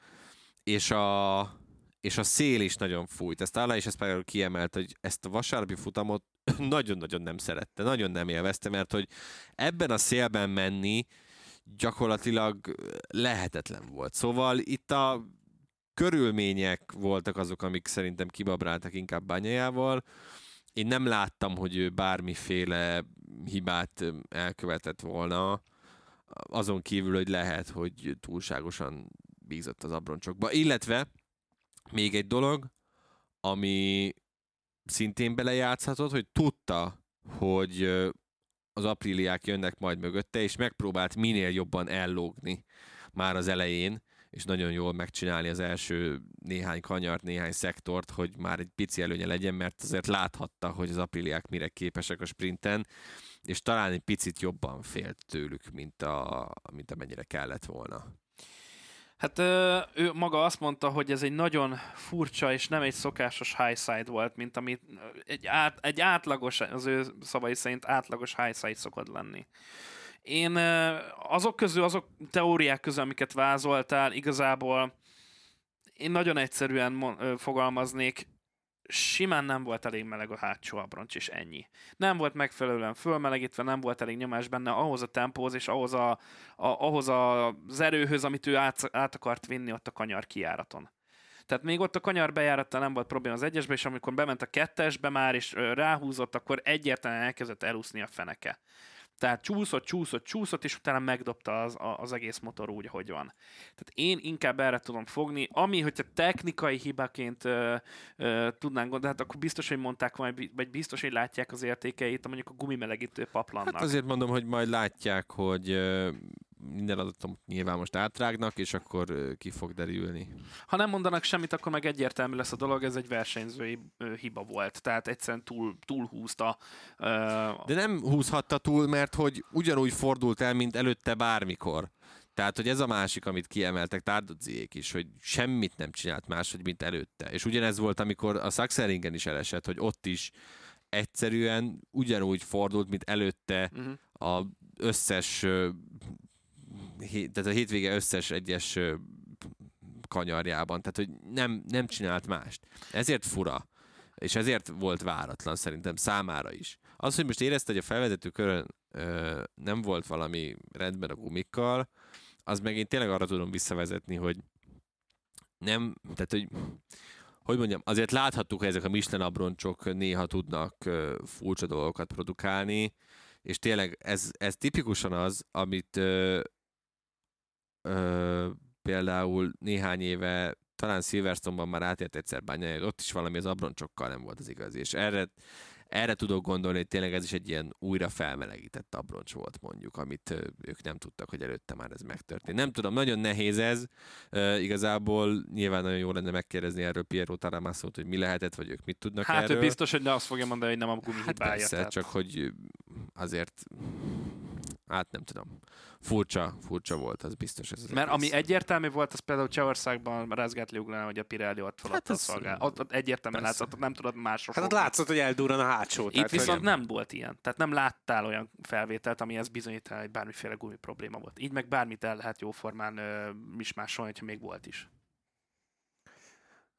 és a, és a szél is nagyon fújt. Ezt Ála is ezt például kiemelt, hogy ezt a vasárnapi futamot nagyon-nagyon nem szerette, nagyon nem élvezte, mert hogy ebben a szélben menni gyakorlatilag lehetetlen volt. Szóval itt a körülmények voltak azok, amik szerintem kibabráltak inkább bányájával. Én nem láttam, hogy ő bármiféle hibát elkövetett volna, azon kívül, hogy lehet, hogy túlságosan bízott az abroncsokba. Illetve még egy dolog, ami szintén belejátszhatott, hogy tudta, hogy az apríliák jönnek majd mögötte, és megpróbált minél jobban ellógni már az elején, és nagyon jól megcsinálni az első néhány kanyart, néhány szektort, hogy már egy pici előnye legyen, mert azért láthatta, hogy az apríliák mire képesek a sprinten, és talán egy picit jobban félt tőlük, mint, a, mint amennyire kellett volna. Hát ő maga azt mondta, hogy ez egy nagyon furcsa és nem egy szokásos high side volt, mint amit egy, át, egy átlagos, az ő szavai szerint átlagos high side szokott lenni. Én azok közül, azok teóriák közül, amiket vázoltál, igazából én nagyon egyszerűen fogalmaznék, simán nem volt elég meleg a hátsó abroncs, és ennyi. Nem volt megfelelően fölmelegítve, nem volt elég nyomás benne ahhoz a tempóhoz és ahhoz, a, a, ahhoz az erőhöz, amit ő át, át akart vinni ott a kanyar kiáraton. Tehát még ott a kanyar bejárattal nem volt probléma az egyesbe, és amikor bement a kettesbe már, és ráhúzott, akkor egyértelműen elkezdett elúszni a feneke. Tehát csúszott, csúszott, csúszott, és utána megdobta az, az egész motor úgy, hogy van. Tehát én inkább erre tudom fogni, ami, hogyha technikai hibaként ö, ö, tudnánk gondolni, hát akkor biztos, hogy mondták majd, vagy biztos, hogy látják az értékeit, mondjuk a gumimelegítő paplannak. Hát azért mondom, hogy majd látják, hogy minden adatom nyilván most átrágnak, és akkor ki fog derülni. Ha nem mondanak semmit, akkor meg egyértelmű lesz a dolog, ez egy versenyzői hiba volt, tehát egyszerűen túl, túl húzta. De nem húzhatta túl, mert hogy ugyanúgy fordult el, mint előtte bármikor. Tehát, hogy ez a másik, amit kiemeltek Tárdodziék is, hogy semmit nem csinált máshogy, mint előtte. És ugyanez volt, amikor a Saxeringen is elesett, hogy ott is egyszerűen ugyanúgy fordult, mint előtte uh-huh. a összes, tehát a hétvége összes egyes kanyarjában. Tehát, hogy nem, nem csinált mást. Ezért fura. És ezért volt váratlan szerintem számára is. Az, hogy most érezte, hogy a felvezető körön ö, nem volt valami rendben a gumikkal, az meg én tényleg arra tudom visszavezetni, hogy nem, tehát hogy hogy mondjam, azért láthattuk, hogy ezek a Michelin abroncsok néha tudnak ö, furcsa dolgokat produkálni, és tényleg ez, ez tipikusan az, amit ö, ö, például néhány éve talán Silverstone-ban már átért egyszer bányája, ott is valami az abroncsokkal nem volt az igazi, és erre erre tudok gondolni, hogy tényleg ez is egy ilyen újra felmelegített abroncs volt mondjuk, amit ők nem tudtak, hogy előtte már ez megtörtént. Nem tudom, nagyon nehéz ez. Uh, igazából nyilván nagyon jó lenne megkérdezni erről Piero Taramassot, hogy mi lehetett, vagy ők mit tudnak hát erről. ő biztos, hogy ne azt fogja mondani, hogy nem a gumi hát. Persze, tehát... csak hogy azért hát nem tudom. Furcsa, furcsa volt, az biztos. Ez Mert ami egyértelmű volt, az például Csehországban rezgetli ugrálni, hogy a Pirelli ott hát a szolgál. Ott, ott egyértelműen persze. látszott, nem tudod másról. Hát ott látszott, hogy eldurran a hátsó. Itt tehát, viszont hogy... nem volt ilyen. Tehát nem láttál olyan felvételt, ami ez bizonyítani, hogy bármiféle gumi probléma volt. Így meg bármit el lehet jóformán ö, mismásolni, hogyha még volt is.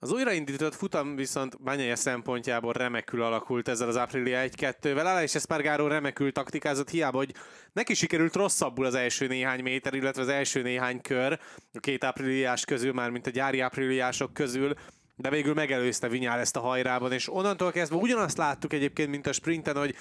Az újraindított futam viszont Banyaja szempontjából remekül alakult ezzel az Aprilia 1-2-vel. Aleix Espargaró remekül taktikázott, hiába, hogy neki sikerült rosszabbul az első néhány méter, illetve az első néhány kör a két apriliás közül, már mint a gyári apriliások közül, de végül megelőzte Vinyál ezt a hajrában, és onnantól kezdve ugyanazt láttuk egyébként, mint a sprinten, hogy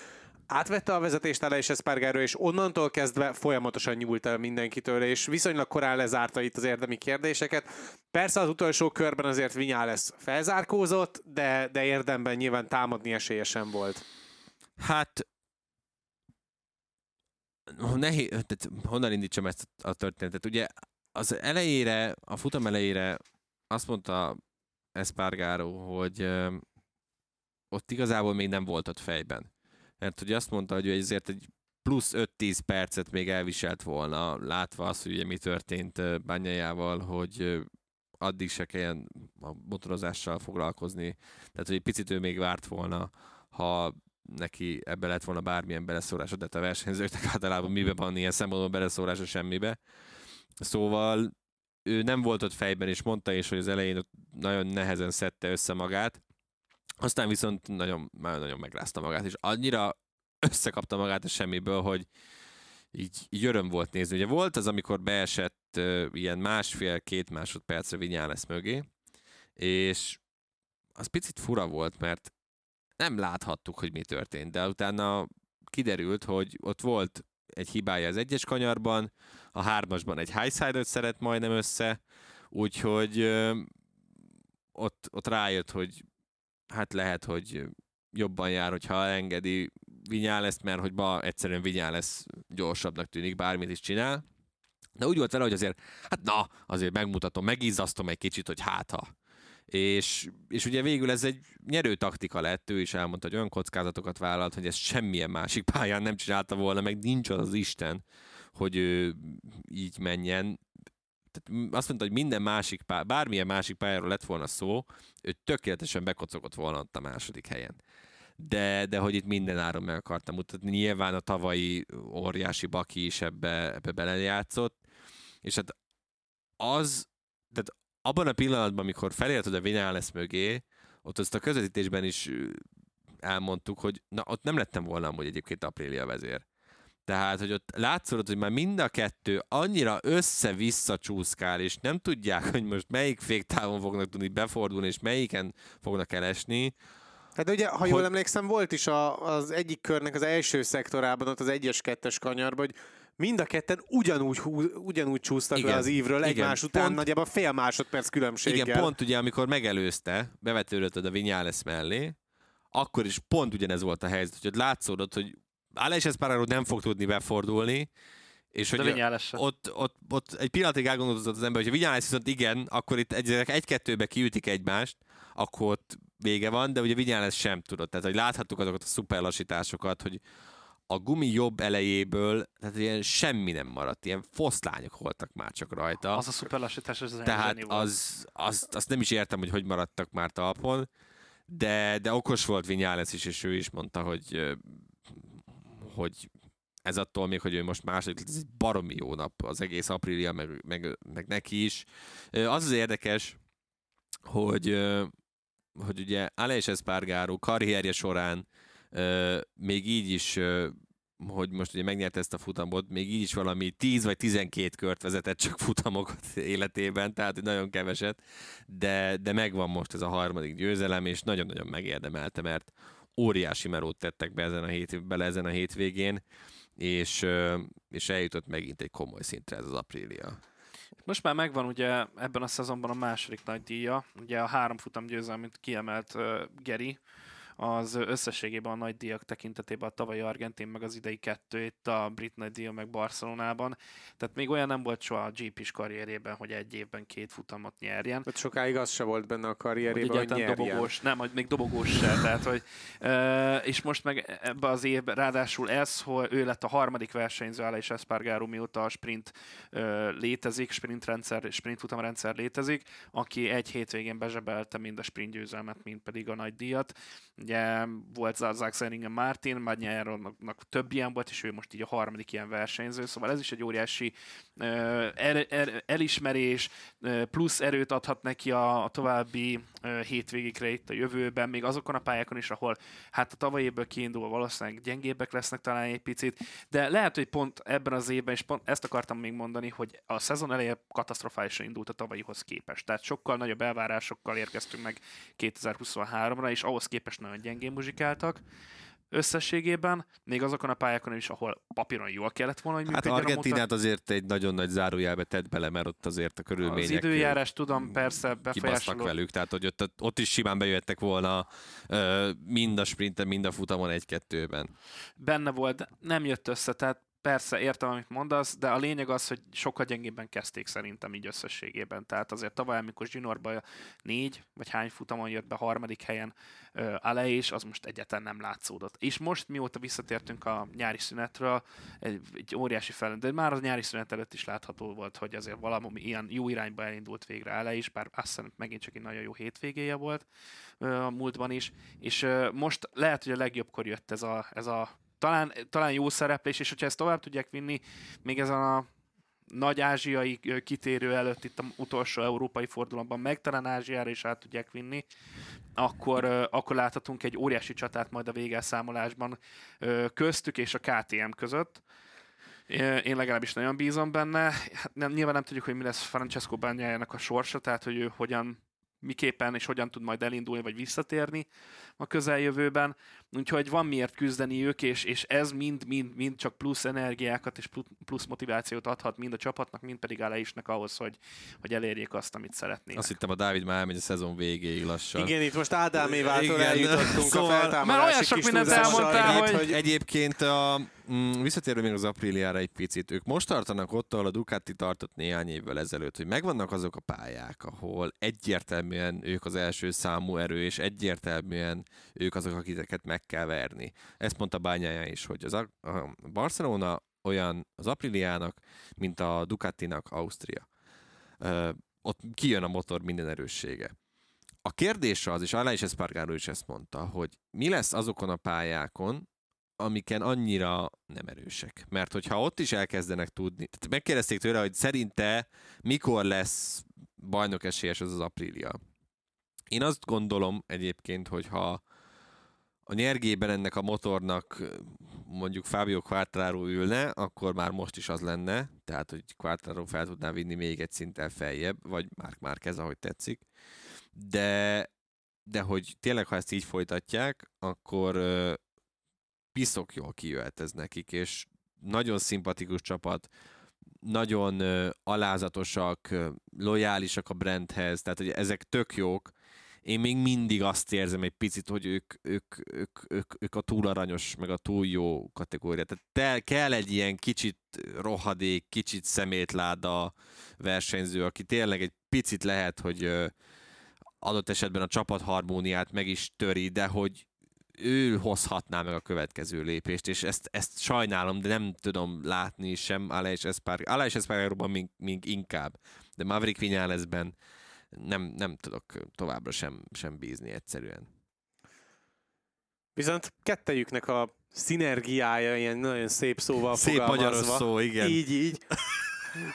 átvette a vezetést Aleix Espargaró, és onnantól kezdve folyamatosan nyúlt el mindenkitől, és viszonylag korán lezárta itt az érdemi kérdéseket. Persze az utolsó körben azért Vinyá lesz felzárkózott, de, de érdemben nyilván támadni esélye sem volt. Hát nehéz, tehát honnan indítsam ezt a történetet? Ugye az elejére, a futam elejére azt mondta Espargaró, hogy ott igazából még nem volt ott fejben mert ugye azt mondta, hogy ezért egy plusz 5-10 percet még elviselt volna, látva azt, hogy ugye mi történt bányájával, hogy addig se kelljen a motorozással foglalkozni. Tehát, hogy egy picit ő még várt volna, ha neki ebbe lett volna bármilyen beleszólása, de a versenyzőknek általában mibe van ilyen szempontból beleszólása semmibe. Szóval ő nem volt ott fejben, és mondta is, hogy az elején nagyon nehezen szedte össze magát, aztán viszont nagyon, nagyon megrázta magát, és annyira összekapta magát a semmiből, hogy így, így öröm volt nézni. Ugye volt az, amikor beesett uh, ilyen másfél-két másodpercre lesz mögé, és az picit fura volt, mert nem láthattuk, hogy mi történt, de utána kiderült, hogy ott volt egy hibája az egyes kanyarban, a hármasban egy highside-ot szeret majdnem össze, úgyhogy ö, ott, ott rájött, hogy hát lehet, hogy jobban jár, hogyha engedi Vinyál ezt, mert hogy ma egyszerűen Vinyál lesz gyorsabbnak tűnik, bármit is csinál. De úgy volt vele, hogy azért, hát na, azért megmutatom, megizzasztom egy kicsit, hogy hát ha. És, és ugye végül ez egy nyerő taktika lett, ő is elmondta, hogy olyan kockázatokat vállalt, hogy ezt semmilyen másik pályán nem csinálta volna, meg nincs az az Isten, hogy ő így menjen tehát azt mondta, hogy minden másik pálya, bármilyen másik pályáról lett volna szó, ő tökéletesen bekocogott volna ott a második helyen. De, de hogy itt minden áron meg akartam mutatni. Nyilván a tavalyi óriási baki is ebbe, ebbe belejátszott, és hát az, tehát abban a pillanatban, amikor felérted a Vinales mögé, ott azt a közvetítésben is elmondtuk, hogy na, ott nem lettem volna amúgy egyébként Aprilia vezér. Tehát, hogy ott látszódott, hogy már mind a kettő annyira össze-vissza csúszkál, és nem tudják, hogy most melyik féktávon fognak tudni befordulni, és melyiken fognak elesni. Hát ugye, ha jól hogy... emlékszem, volt is a, az egyik körnek az első szektorában, ott az egyes-kettes kanyarban, hogy mind a ketten ugyanúgy, ugyanúgy csúsztak igen, le az ívről igen, egymás után, pont, nagyjából fél másodperc különbséggel. Igen, pont ugye, amikor megelőzte, bevetődött a Vinyales mellé, akkor is pont ugyanez volt a helyzet, hogy látszódott, hogy Alex Espargaro nem fog tudni befordulni, és hogy ott, ott, ott, egy pillanatig elgondolkozott az ember, hogy Vinyales viszont igen, akkor itt egy, egy-kettőbe kiütik egymást, akkor ott vége van, de ugye Vinyales sem tudott. Tehát, hogy láthattuk azokat a szuper lassításokat, hogy a gumi jobb elejéből, tehát ilyen semmi nem maradt, ilyen foszlányok voltak már csak rajta. Az a szuperlassítás, ez Tehát az, az, azt nem is értem, hogy hogy maradtak már talpon, de, de okos volt Vinyales is, és ő is mondta, hogy, hogy ez attól még, hogy ő most második, ez egy baromi jó nap az egész aprília, meg, meg, meg neki is. Az az érdekes, hogy, hogy ugye Aleix Espargaro karrierje során még így is hogy most ugye megnyerte ezt a futamot, még így is valami 10 vagy 12 kört vezetett csak futamokat életében, tehát nagyon keveset, de, de megvan most ez a harmadik győzelem, és nagyon-nagyon megérdemelte, mert óriási merót tettek be ezen a hét, bele ezen a hétvégén, és, és eljutott megint egy komoly szintre ez az Aprilia. Most már megvan ugye ebben a szezonban a második nagy díja, ugye a három futam győzelmét kiemelt uh, Geri, az összességében a nagy díjak tekintetében a tavalyi Argentin, meg az idei kettő, itt a brit nagy díja, meg Barcelonában. Tehát még olyan nem volt soha a GP-s karrierében, hogy egy évben két futamot nyerjen. Ott sokáig az se volt benne a karrierében, hogy, hogy dobogós, nem, még dobogós se. tehát, hogy, és most meg ebbe az évben, ráadásul ez, hogy ő lett a harmadik versenyző, és Espargaro mióta a sprint létezik, sprint, rendszer, sprint futamrendszer létezik, aki egy hétvégén bezsebelte mind a sprint győzelmet, mind pedig a nagy díjat. Ugye volt Zach Seringen Martin, Magnyáronnak több ilyen volt, és ő most így a harmadik ilyen versenyző, szóval ez is egy óriási uh, er, er, elismerés, plusz erőt adhat neki a, a további hétvégékre itt a jövőben, még azokon a pályákon is, ahol hát a tavalyéből kiindulva valószínűleg gyengébbek lesznek talán egy picit, de lehet, hogy pont ebben az évben, és pont ezt akartam még mondani, hogy a szezon eleje katasztrofálisan indult a tavalyihoz képest. Tehát sokkal nagyobb elvárásokkal érkeztünk meg 2023-ra, és ahhoz képest nagyon gyengén muzsikáltak összességében, még azokon a pályákon is, ahol papíron jól kellett volna, hogy Hát Argentinát azért egy nagyon nagy zárójelbe tett bele, mert ott azért a körülmények... Az időjárás, tudom, persze befolyásoló. velük, tehát hogy ott, ott is simán bejöttek volna mind a sprinten, mind a futamon egy-kettőben. Benne volt, nem jött össze, tehát Persze, értem, amit mondasz, de a lényeg az, hogy sokkal gyengébben kezdték szerintem így összességében. Tehát azért tavaly, amikor Zsinorba négy, vagy hány futamon jött be harmadik helyen uh, Ale, és az most egyáltalán nem látszódott. És most, mióta visszatértünk a nyári szünetről, egy, egy óriási fel, de már az nyári szünet előtt is látható volt, hogy azért valami ilyen jó irányba elindult végre Ale is, bár azt hiszem megint csak egy nagyon jó hétvégéje volt a múltban is, és most lehet, hogy a legjobbkor jött ez a, ez a talán, talán jó szereplés, és hogyha ezt tovább tudják vinni, még ezen a nagy ázsiai kitérő előtt itt a utolsó európai fordulóban meg talán Ázsiára is át tudják vinni, akkor, akkor láthatunk egy óriási csatát majd a végelszámolásban köztük és a KTM között. Én legalábbis nagyon bízom benne. Hát nem, nyilván nem tudjuk, hogy mi lesz Francesco Bagnájának a sorsa, tehát hogy ő hogyan miképpen és hogyan tud majd elindulni vagy visszatérni a közeljövőben. Úgyhogy van miért küzdeni ők, és, és ez mind-mind-mind csak plusz energiákat és plusz motivációt adhat mind a csapatnak, mind pedig Aleisnek ahhoz, hogy, hogy elérjék azt, amit szeretnének. Azt hittem a Dávid már elmegy a szezon végéig lassan. Igen, itt most Ádámévától eljutottunk szóval, a feltámadási Mert olyan sok mindent elmondtál, hogy... hogy... Egyébként a, mm, visszatérve még az Apriliára egy picit, ők most tartanak ott, ahol a Ducati tartott néhány évvel ezelőtt, hogy megvannak azok a pályák, ahol egyértelműen ők az első számú erő, és egyértelműen ők azok, akiket meg kell verni. Ezt mondta bányája is, hogy az a, a Barcelona olyan az Apriliának, mint a Ducatinak Ausztria. Ö, ott kijön a motor minden erőssége. A kérdés az, és Alá is Espargaro is ezt mondta, hogy mi lesz azokon a pályákon, amiken annyira nem erősek. Mert hogyha ott is elkezdenek tudni, tehát megkérdezték tőle, hogy szerinte mikor lesz bajnok esélyes az az Aprilia. Én azt gondolom egyébként, hogy ha a nyergében ennek a motornak mondjuk Fábio Quartararo ülne, akkor már most is az lenne, tehát hogy Quartararo fel tudná vinni még egy szinten feljebb, vagy már már kez, ahogy tetszik. De, de hogy tényleg, ha ezt így folytatják, akkor uh, piszok jól kijöhet ez nekik, és nagyon szimpatikus csapat, nagyon uh, alázatosak, lojálisak a brandhez, tehát hogy ezek tök jók, én még mindig azt érzem egy picit, hogy ők, ők, ők, ők, ők a túl aranyos, meg a túl jó kategória. Tehát te, kell egy ilyen kicsit rohadék, kicsit szemétláda versenyző, aki tényleg egy picit lehet, hogy adott esetben a csapatharmóniát meg is töri, de hogy ő hozhatná meg a következő lépést, és ezt, ezt sajnálom, de nem tudom látni sem Aleix Espargaro, Aleix Espargaróban még, még inkább, de Maverick Vinalesben nem, nem tudok továbbra sem, sem bízni egyszerűen. Viszont kettejüknek a szinergiája ilyen nagyon szép szóval Szép fogalmazva. magyaros szó, igen. Így, így.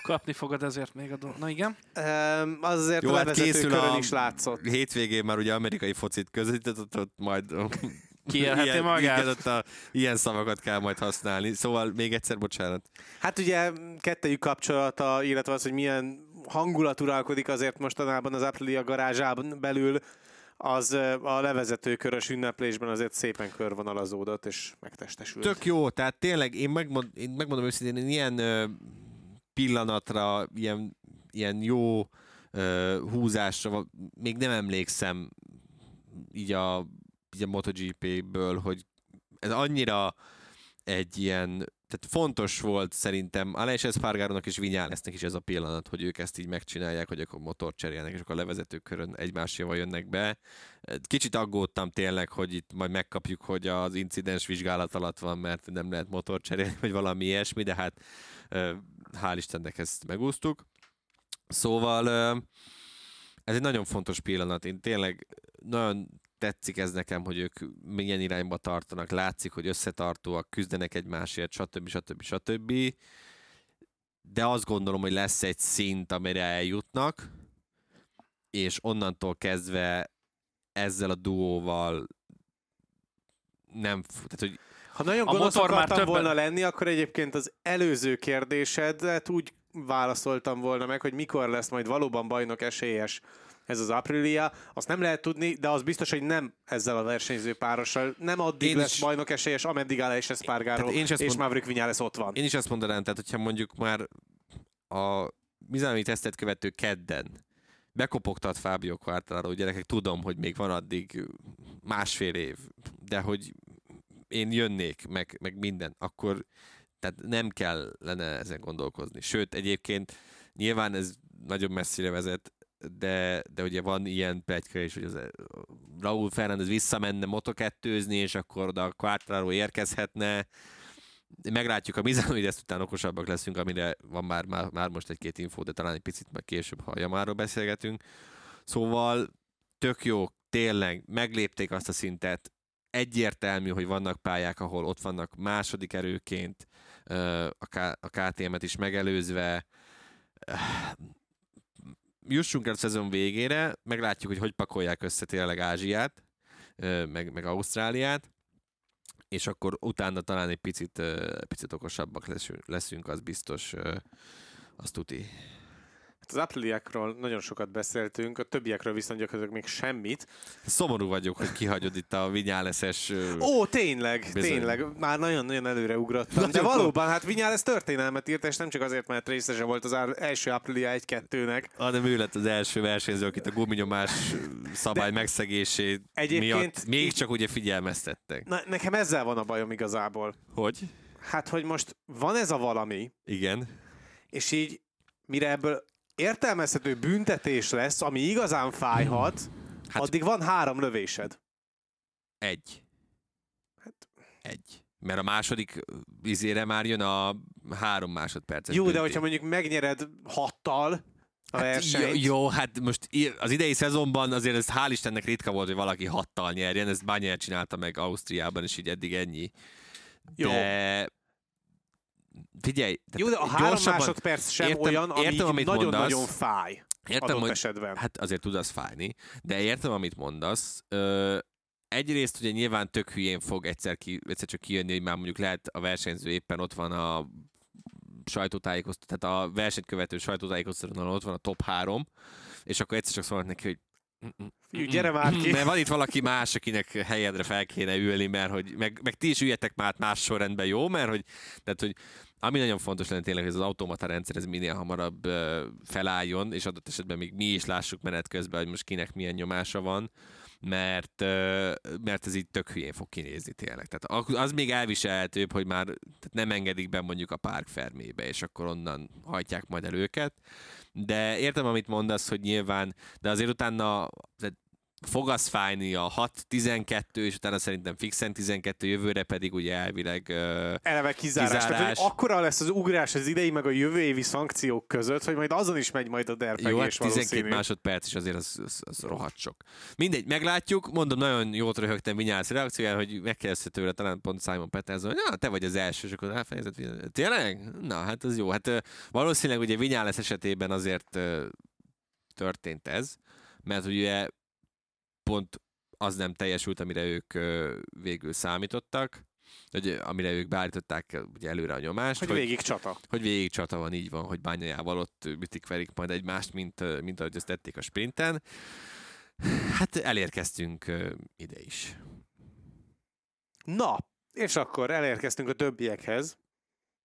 Kapni fogod ezért még a dolgot. Na igen. Um, az azért Jó, a hát készül a- is látszott. Hétvégén már ugye amerikai focit közvetített, ott, ott majd Kiélheti ilyen, magát. Igen, ott a, ilyen szavakat kell majd használni. Szóval még egyszer bocsánat. Hát ugye kettejük kapcsolata, illetve az, hogy milyen hangulat uralkodik azért mostanában az Aprilia garázsában belül, az a levezető körös ünneplésben azért szépen körvonalazódott és megtestesült. Tök jó, tehát tényleg én, megmond, én megmondom őszintén, én ilyen pillanatra, ilyen, ilyen jó ö, húzásra még nem emlékszem így a, így a MotoGP-ből, hogy ez annyira egy ilyen, tehát fontos volt szerintem Aleix Espargarónak és Vinyálesznek is ez a pillanat, hogy ők ezt így megcsinálják, hogy akkor motor cserélnek, és akkor a levezető körön egymáséval jönnek be. Kicsit aggódtam tényleg, hogy itt majd megkapjuk, hogy az incidens vizsgálat alatt van, mert nem lehet motor cserélni, vagy valami ilyesmi, de hát hál' Istennek ezt megúsztuk. Szóval ez egy nagyon fontos pillanat. Én tényleg nagyon tetszik ez nekem, hogy ők milyen irányba tartanak, látszik, hogy összetartóak, küzdenek egymásért, stb. stb. stb. De azt gondolom, hogy lesz egy szint, amire eljutnak, és onnantól kezdve ezzel a duóval nem, tehát hogy Ha nagyon A motor már többen- volna lenni, akkor egyébként az előző kérdésedet úgy válaszoltam volna meg, hogy mikor lesz majd valóban bajnok esélyes ez az Aprilia. Azt nem lehet tudni, de az biztos, hogy nem ezzel a versenyző párossal. Nem addig Én lesz is- bajnok esélyes, ameddig Espargaro én is ezt és mond- Maverick Viñales ott van. Én is azt mondanám, tehát hogyha mondjuk már a bizalmi tesztet követő kedden bekopogtat Fábio Quartararo, hogy gyerekek, tudom, hogy még van addig másfél év, de hogy én jönnék, meg, meg minden, akkor tehát nem kellene ezen gondolkozni. Sőt, egyébként nyilván ez nagyon messzire vezet, de, de ugye van ilyen pletyka is, hogy az Raúl Fernández visszamenne motokettőzni, és akkor oda a Quartararo érkezhetne, meglátjuk a Mizano, ezt után okosabbak leszünk, amire van már, már, már most egy-két infó, de talán egy picit meg később, ha a Yamáról beszélgetünk. Szóval tök jó, tényleg meglépték azt a szintet, egyértelmű, hogy vannak pályák, ahol ott vannak második erőként, a, KTM-et is megelőzve. Jussunk el a szezon végére, meglátjuk, hogy hogy pakolják össze tényleg Ázsiát, meg, meg Ausztráliát, és akkor utána talán egy picit, picit okosabbak leszünk, az biztos, ö, azt tuti. Az Apriliákról nagyon sokat beszéltünk, a többiekről viszont gyakorlatilag még semmit. Szomorú vagyok, hogy kihagyod itt a vinyáleszes... Ó, tényleg, Bizony. tényleg, már nagyon-nagyon előre ugrottam. De Nagyon valóban, hát Vinyales történelmet írt, és nem csak azért, mert részese volt az első Aprilia 1-2-nek. hanem ő lett az első versenyző, akit a guminyomás szabály De megszegésé miatt még csak ugye figyelmeztettek. Na, nekem ezzel van a bajom igazából. Hogy? Hát, hogy most van ez a valami, Igen. és így mire ebből értelmezhető büntetés lesz, ami igazán fájhat, hát, Hát- addig van három lövésed. Egy. Hát- Egy. Mert a második izére már jön a három másodperces Jó, de bünti. hogyha mondjuk megnyered hattal a Hát jó, jó, hát most az idei szezonban azért ez hál' Istennek ritka volt, hogy valaki hattal nyerjen, ezt Banyer csinálta meg Ausztriában, és így eddig ennyi. Jó. De figyelj, jó, de a három másodperc sem értem- olyan, ami értem, amit nagyon-nagyon fáj Értem, adott hogy esetben. Hát azért tud az fájni, de értem, amit mondasz. Ö, egyrészt ugye nyilván tök hülyén fog egyszer, ki, egyszer csak kijönni, hogy már mondjuk lehet a versenyző éppen ott van a sajtótájékoztató, tehát a versenyt követő sajtótájékoztatónál ott van a top 3, és akkor egyszer csak szólnak neki, hogy Fiú, gyere már ki. mert van itt valaki más, akinek helyedre fel kéne ülni, mert hogy, meg, meg ti is üljetek már más sorrendben, jó? Mert hogy, tehát, hogy ami nagyon fontos lenne tényleg, hogy az automata rendszer ez minél hamarabb felálljon, és adott esetben még mi is lássuk menet közben, hogy most kinek milyen nyomása van, mert, mert ez így tök hülyén fog kinézni tényleg. Tehát az még elviselhetőbb, hogy már tehát nem engedik be mondjuk a párk fermébe, és akkor onnan hajtják majd el őket. De értem, amit mondasz, hogy nyilván, de azért utána tehát fog az fájni a 6-12, és utána szerintem fixen 12, jövőre pedig ugye elvileg uh, Eleve kizárás. kizárás. Tehát, hogy akkora lesz az ugrás az idei meg a jövő évi szankciók között, hogy majd azon is megy majd a derpegés Jó, hát 12 másodperc is azért az, az, az rohadt sok. Mindegy, meglátjuk. Mondom, nagyon jót röhögtem Vinyálsz reakcióján, hogy megkérdezte tőle talán pont Simon Peterson, hogy na, te vagy az első, és akkor elfejezett. Tényleg? Na, hát az jó. Hát valószínűleg ugye Vinyálsz esetében azért történt ez, mert ugye pont az nem teljesült, amire ők végül számítottak, hogy amire ők beállították ugye előre a nyomást. Hogy, hogy végig csata. Hogy végig csata van, így van, hogy bányajával ott ütik verik majd egymást, mint, mint ahogy ezt tették a sprinten. Hát elérkeztünk ide is. Na, és akkor elérkeztünk a többiekhez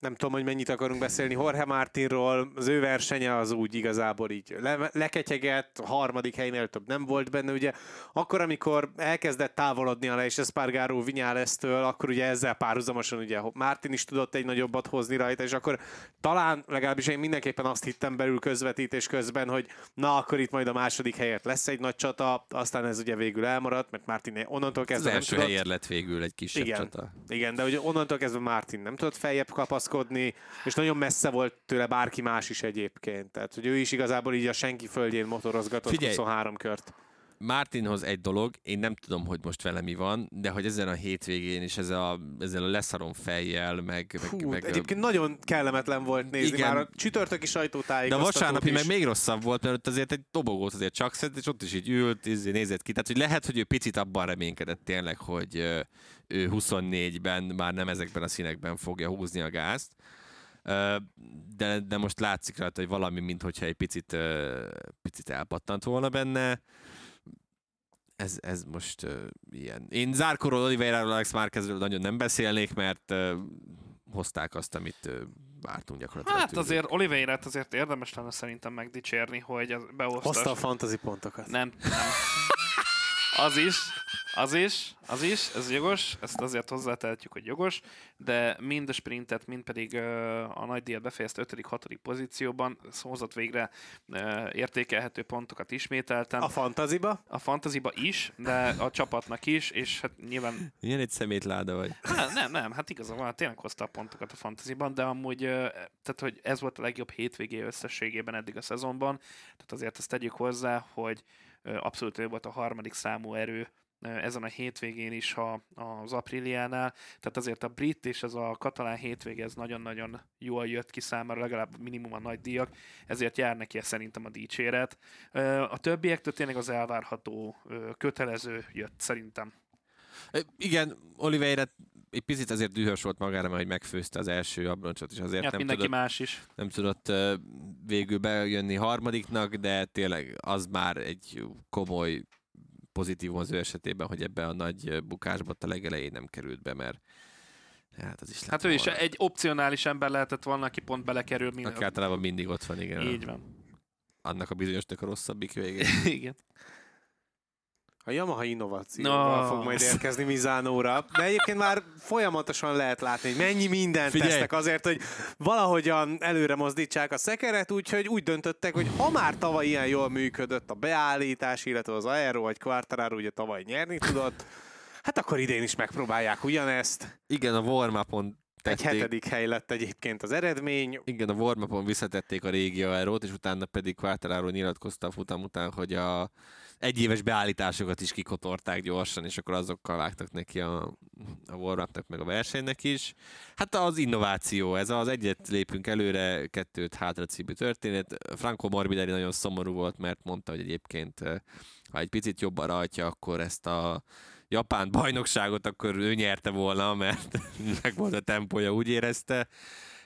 nem tudom, hogy mennyit akarunk beszélni Jorge Martinról, az ő versenye az úgy igazából így le, leketyegett, a harmadik helynél több nem volt benne, ugye akkor, amikor elkezdett távolodni a és Espargaró Vinyálesztől, akkor ugye ezzel párhuzamosan ugye Martin is tudott egy nagyobbat hozni rajta, és akkor talán legalábbis én mindenképpen azt hittem belül közvetítés közben, hogy na, akkor itt majd a második helyet lesz egy nagy csata, aztán ez ugye végül elmaradt, mert Martin onnantól kezdve az első helyért lett végül egy kisebb igen, csata. Igen, de ugye onnantól kezdve Martin nem tudott feljebb kapaszkodni, kapaszkodni, és nagyon messze volt tőle bárki más is egyébként. Tehát, hogy ő is igazából így a senki földjén motorozgatott Figyelj, 23 kört. Martinhoz egy dolog, én nem tudom, hogy most vele mi van, de hogy ezen a hétvégén is ezzel a, ezzel a leszarom fejjel, meg... Fú, meg, meg egyébként a... nagyon kellemetlen volt nézni, igen, már a csütörtöki sajtótájékoztatót De a vasárnapi is. meg még rosszabb volt, mert ott azért egy dobogót azért csak szed, és ott is így ült, így nézett ki. Tehát, hogy lehet, hogy ő picit abban reménykedett tényleg, hogy ő 24-ben már nem ezekben a színekben fogja húzni a gázt. De, de most látszik rajta, hogy valami, mintha egy picit, picit elpattant volna benne ez, ez most uh, ilyen. Én Zárkorról, Oliveira, Alex Márquezről nagyon nem beszélnék, mert uh, hozták azt, amit uh, vártunk gyakorlatilag. Hát azért oliveira azért érdemes lenne szerintem megdicsérni, hogy beosztas. Hozta a fantasy pontokat. Nem, nem. Az is, az is, az is, ez jogos, ezt azért hozzátehetjük, hogy jogos, de mind a sprintet, mind pedig a nagy díjat befejezte 5.-6. pozícióban, hozott végre értékelhető pontokat ismételten. A fantaziba? A fantaziba is, de a csapatnak is, és hát nyilván... Ilyen egy szemétláda vagy. Nem, nem, nem, hát igazából hát tényleg hozta a pontokat a fantaziban, de amúgy, tehát hogy ez volt a legjobb hétvégé összességében eddig a szezonban, tehát azért ezt tegyük hozzá, hogy abszolút ő volt a harmadik számú erő ezen a hétvégén is a, az Apriliánál, tehát azért a brit és ez a katalán hétvége ez nagyon-nagyon jól jött ki számára, legalább minimum a nagy díjak, ezért jár neki szerintem a dicséret. A többiektől tényleg az elvárható kötelező jött szerintem. Igen, Oliveira egy picit azért dühös volt magára, mert hogy megfőzte az első abroncsot, és azért hát nem tudott, más is. nem tudott végül bejönni harmadiknak, de tényleg az már egy komoly pozitívum az ő esetében, hogy ebbe a nagy bukásba a legelején nem került be, mert Hát, az is hát ő is egy opcionális ember lehetett volna, aki pont belekerül. Minden... Aki általában mindig ott van, igen. Így van. Annak a bizonyosnak a rosszabbik vége. igen. A Yamaha innovációval no. fog majd érkezni Mizánóra, de egyébként már folyamatosan lehet látni, hogy mennyi mindent Figyelj. tesznek azért, hogy valahogyan előre mozdítsák a szekeret, úgyhogy úgy döntöttek, hogy ha már tavaly ilyen jól működött a beállítás, illetve az Aero vagy Quartararo ugye tavaly nyerni tudott, hát akkor idén is megpróbálják ugyanezt. Igen, a warm Tették. Egy hetedik hely lett egyébként az eredmény. Igen, a warm visszatették a régi aerót, és utána pedig Quartararo nyilatkozta a futam után, hogy a egyéves beállításokat is kikotorták gyorsan, és akkor azokkal vágtak neki a, a warm meg a versenynek is. Hát az innováció, ez az egyet lépünk előre, kettőt hátra című történet. Franco Morbidelli nagyon szomorú volt, mert mondta, hogy egyébként ha egy picit jobban rajtja, akkor ezt a japán bajnokságot, akkor ő nyerte volna, mert meg volt a tempója, úgy érezte.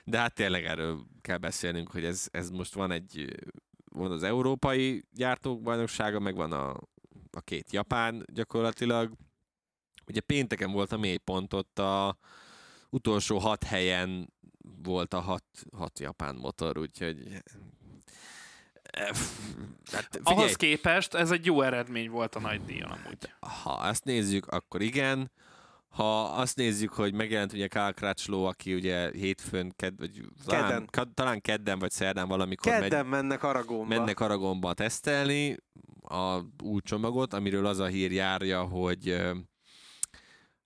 De hát tényleg erről kell beszélnünk, hogy ez, ez most van egy van az európai gyártók bajnoksága, meg van a, a két japán gyakorlatilag. Ugye pénteken volt a mélypont, ott a utolsó hat helyen volt a hat, hat japán motor, úgyhogy Hát, Ahhoz képest ez egy jó eredmény volt a nagy díjon amúgy. Ha ezt nézzük, akkor igen. Ha azt nézzük, hogy megjelent ugye Kál Crutchlow, aki ugye hétfőn, ked, vagy kedden. Talán, talán kedden vagy szerdán valamikor kedden megy, mennek Aragonba. Mennek Aragonba tesztelni, a új csomagot, amiről az a hír járja, hogy ö,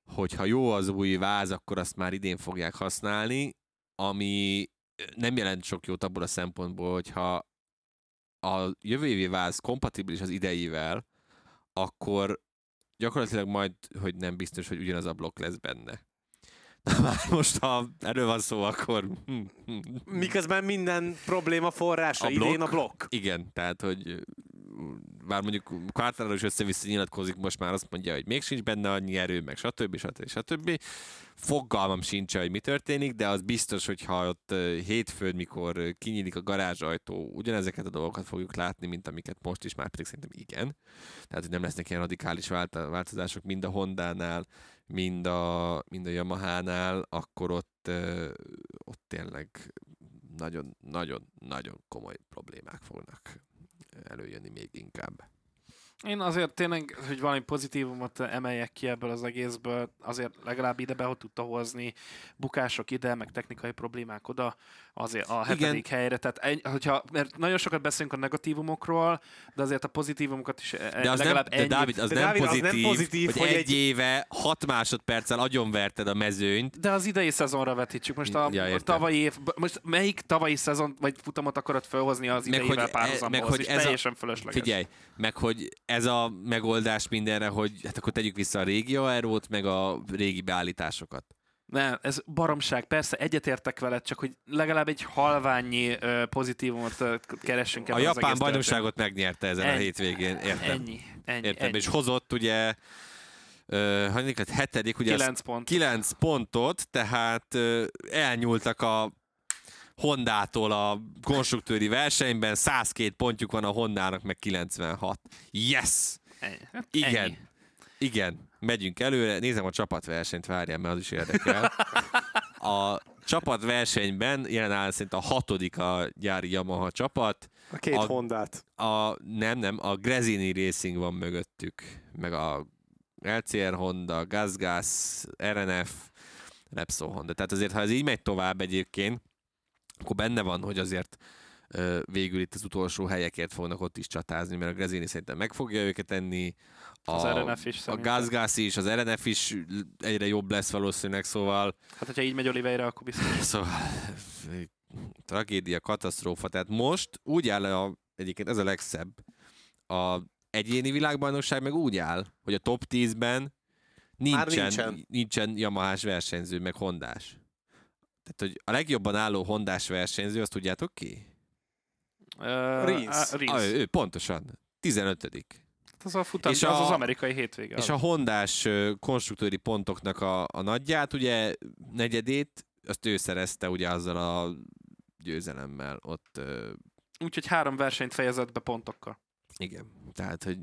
hogyha jó az új váz, akkor azt már idén fogják használni, ami nem jelent sok jót abból a szempontból, hogyha a jövő évi váz kompatibilis az ideivel, akkor gyakorlatilag majd, hogy nem biztos, hogy ugyanaz a blokk lesz benne. Na már most, ha erről van szó, akkor... Miközben minden probléma forrása A idén blokk? a blokk. Igen, tehát, hogy bár mondjuk Carter is össze-vissza nyilatkozik, most már azt mondja, hogy még sincs benne annyi erő, meg stb. stb. stb. Fogalmam sincs, hogy mi történik, de az biztos, hogy ha ott hétfőn, mikor kinyílik a garázsajtó, ugyanezeket a dolgokat fogjuk látni, mint amiket most is, már pedig szerintem igen. Tehát, hogy nem lesznek ilyen radikális vált- változások mind a Hondánál, mind a, mind a Yamaha-nál, akkor ott, ott tényleg nagyon, nagyon, nagyon komoly problémák fognak előjönni még inkább. Én azért tényleg, hogy valami pozitívumot emeljek ki ebből az egészből, azért legalább ide be tudta hozni bukások ide, meg technikai problémák oda, azért a Igen. hetedik helyre. Tehát, egy, hogyha, mert nagyon sokat beszélünk a negatívumokról, de azért a pozitívumokat is De az nem, E, legalább de ennyi. Dávid, az, De nem, Dávid, az nem pozitív, pozitív, hogy, hogy egy, egy- éve 6 másodperccel agyonverted a mezőnyt. De az idei szezonra vetítsük. Most a, Ja, a értem. tavalyi év, most melyik tavalyi szezon vagy futamot akarod felhozni az Meg idejével hogy- e- párhuzamba? meg hogy és ez a- teljesen fölösleges. Figyelj, meg hogy ez a megoldás mindenre, hogy hát akkor tegyük vissza a régi aerót, meg a régi beállításokat. Nem, ez baromság. Persze egyetértek veled, csak hogy legalább egy halványi ö, pozitívumot ö, keressünk A ebben az japán bajnokságot megnyerte ezen a Ennyi. hétvégén, értem. Ennyi, ennyi, Értem, ennyi. és hozott ugye, uh, hetedik, ugye 9 pont. 9 pontot, tehát ö, elnyúltak a Hondától a konstruktőri versenyben, 102 pontjuk van a Hondának, meg 96. Yes! Ennyi. Igen. Ennyi. Igen, megyünk előre. Nézem a csapatversenyt, várjál, mert az is érdekel. A csapatversenyben jelen áll szerint a hatodik a gyári Yamaha csapat. A két A- Hondát. A, nem, nem, a Grezini Racing van mögöttük, meg a LCR Honda, GazGaz, RNF, Repsol Honda. Tehát azért, ha ez így megy tovább egyébként, akkor benne van, hogy azért végül itt az utolsó helyekért fognak ott is csatázni, mert a Grezini szerintem meg fogja őket enni. A, Az RNF is A. GazGaz is, az RNF is egyre jobb lesz valószínűleg, szóval Hát, hogyha így megy Oliveira, akkor biztos. Szóval tragédia, katasztrófa. Tehát most úgy áll a, egyébként ez a legszebb, a egyéni világbajnokság meg úgy áll, hogy a top 10-ben nincsen, nincsen. nincsen. nincsen Yamahás versenyző, meg Hondás. Tehát, hogy a legjobban álló Hondás versenyző, azt tudjátok ki? Uh, Rins. Rins. Ah, ő, ő, pontosan. 15 Az a futam, És az a- az amerikai hétvége. És a Hondás konstruktőri pontoknak a, a nagyját, ugye negyedét, azt ő szerezte ugye azzal a győzelemmel ott Úgyhogy három versenyt fejezett be pontokkal. Igen, tehát, hogy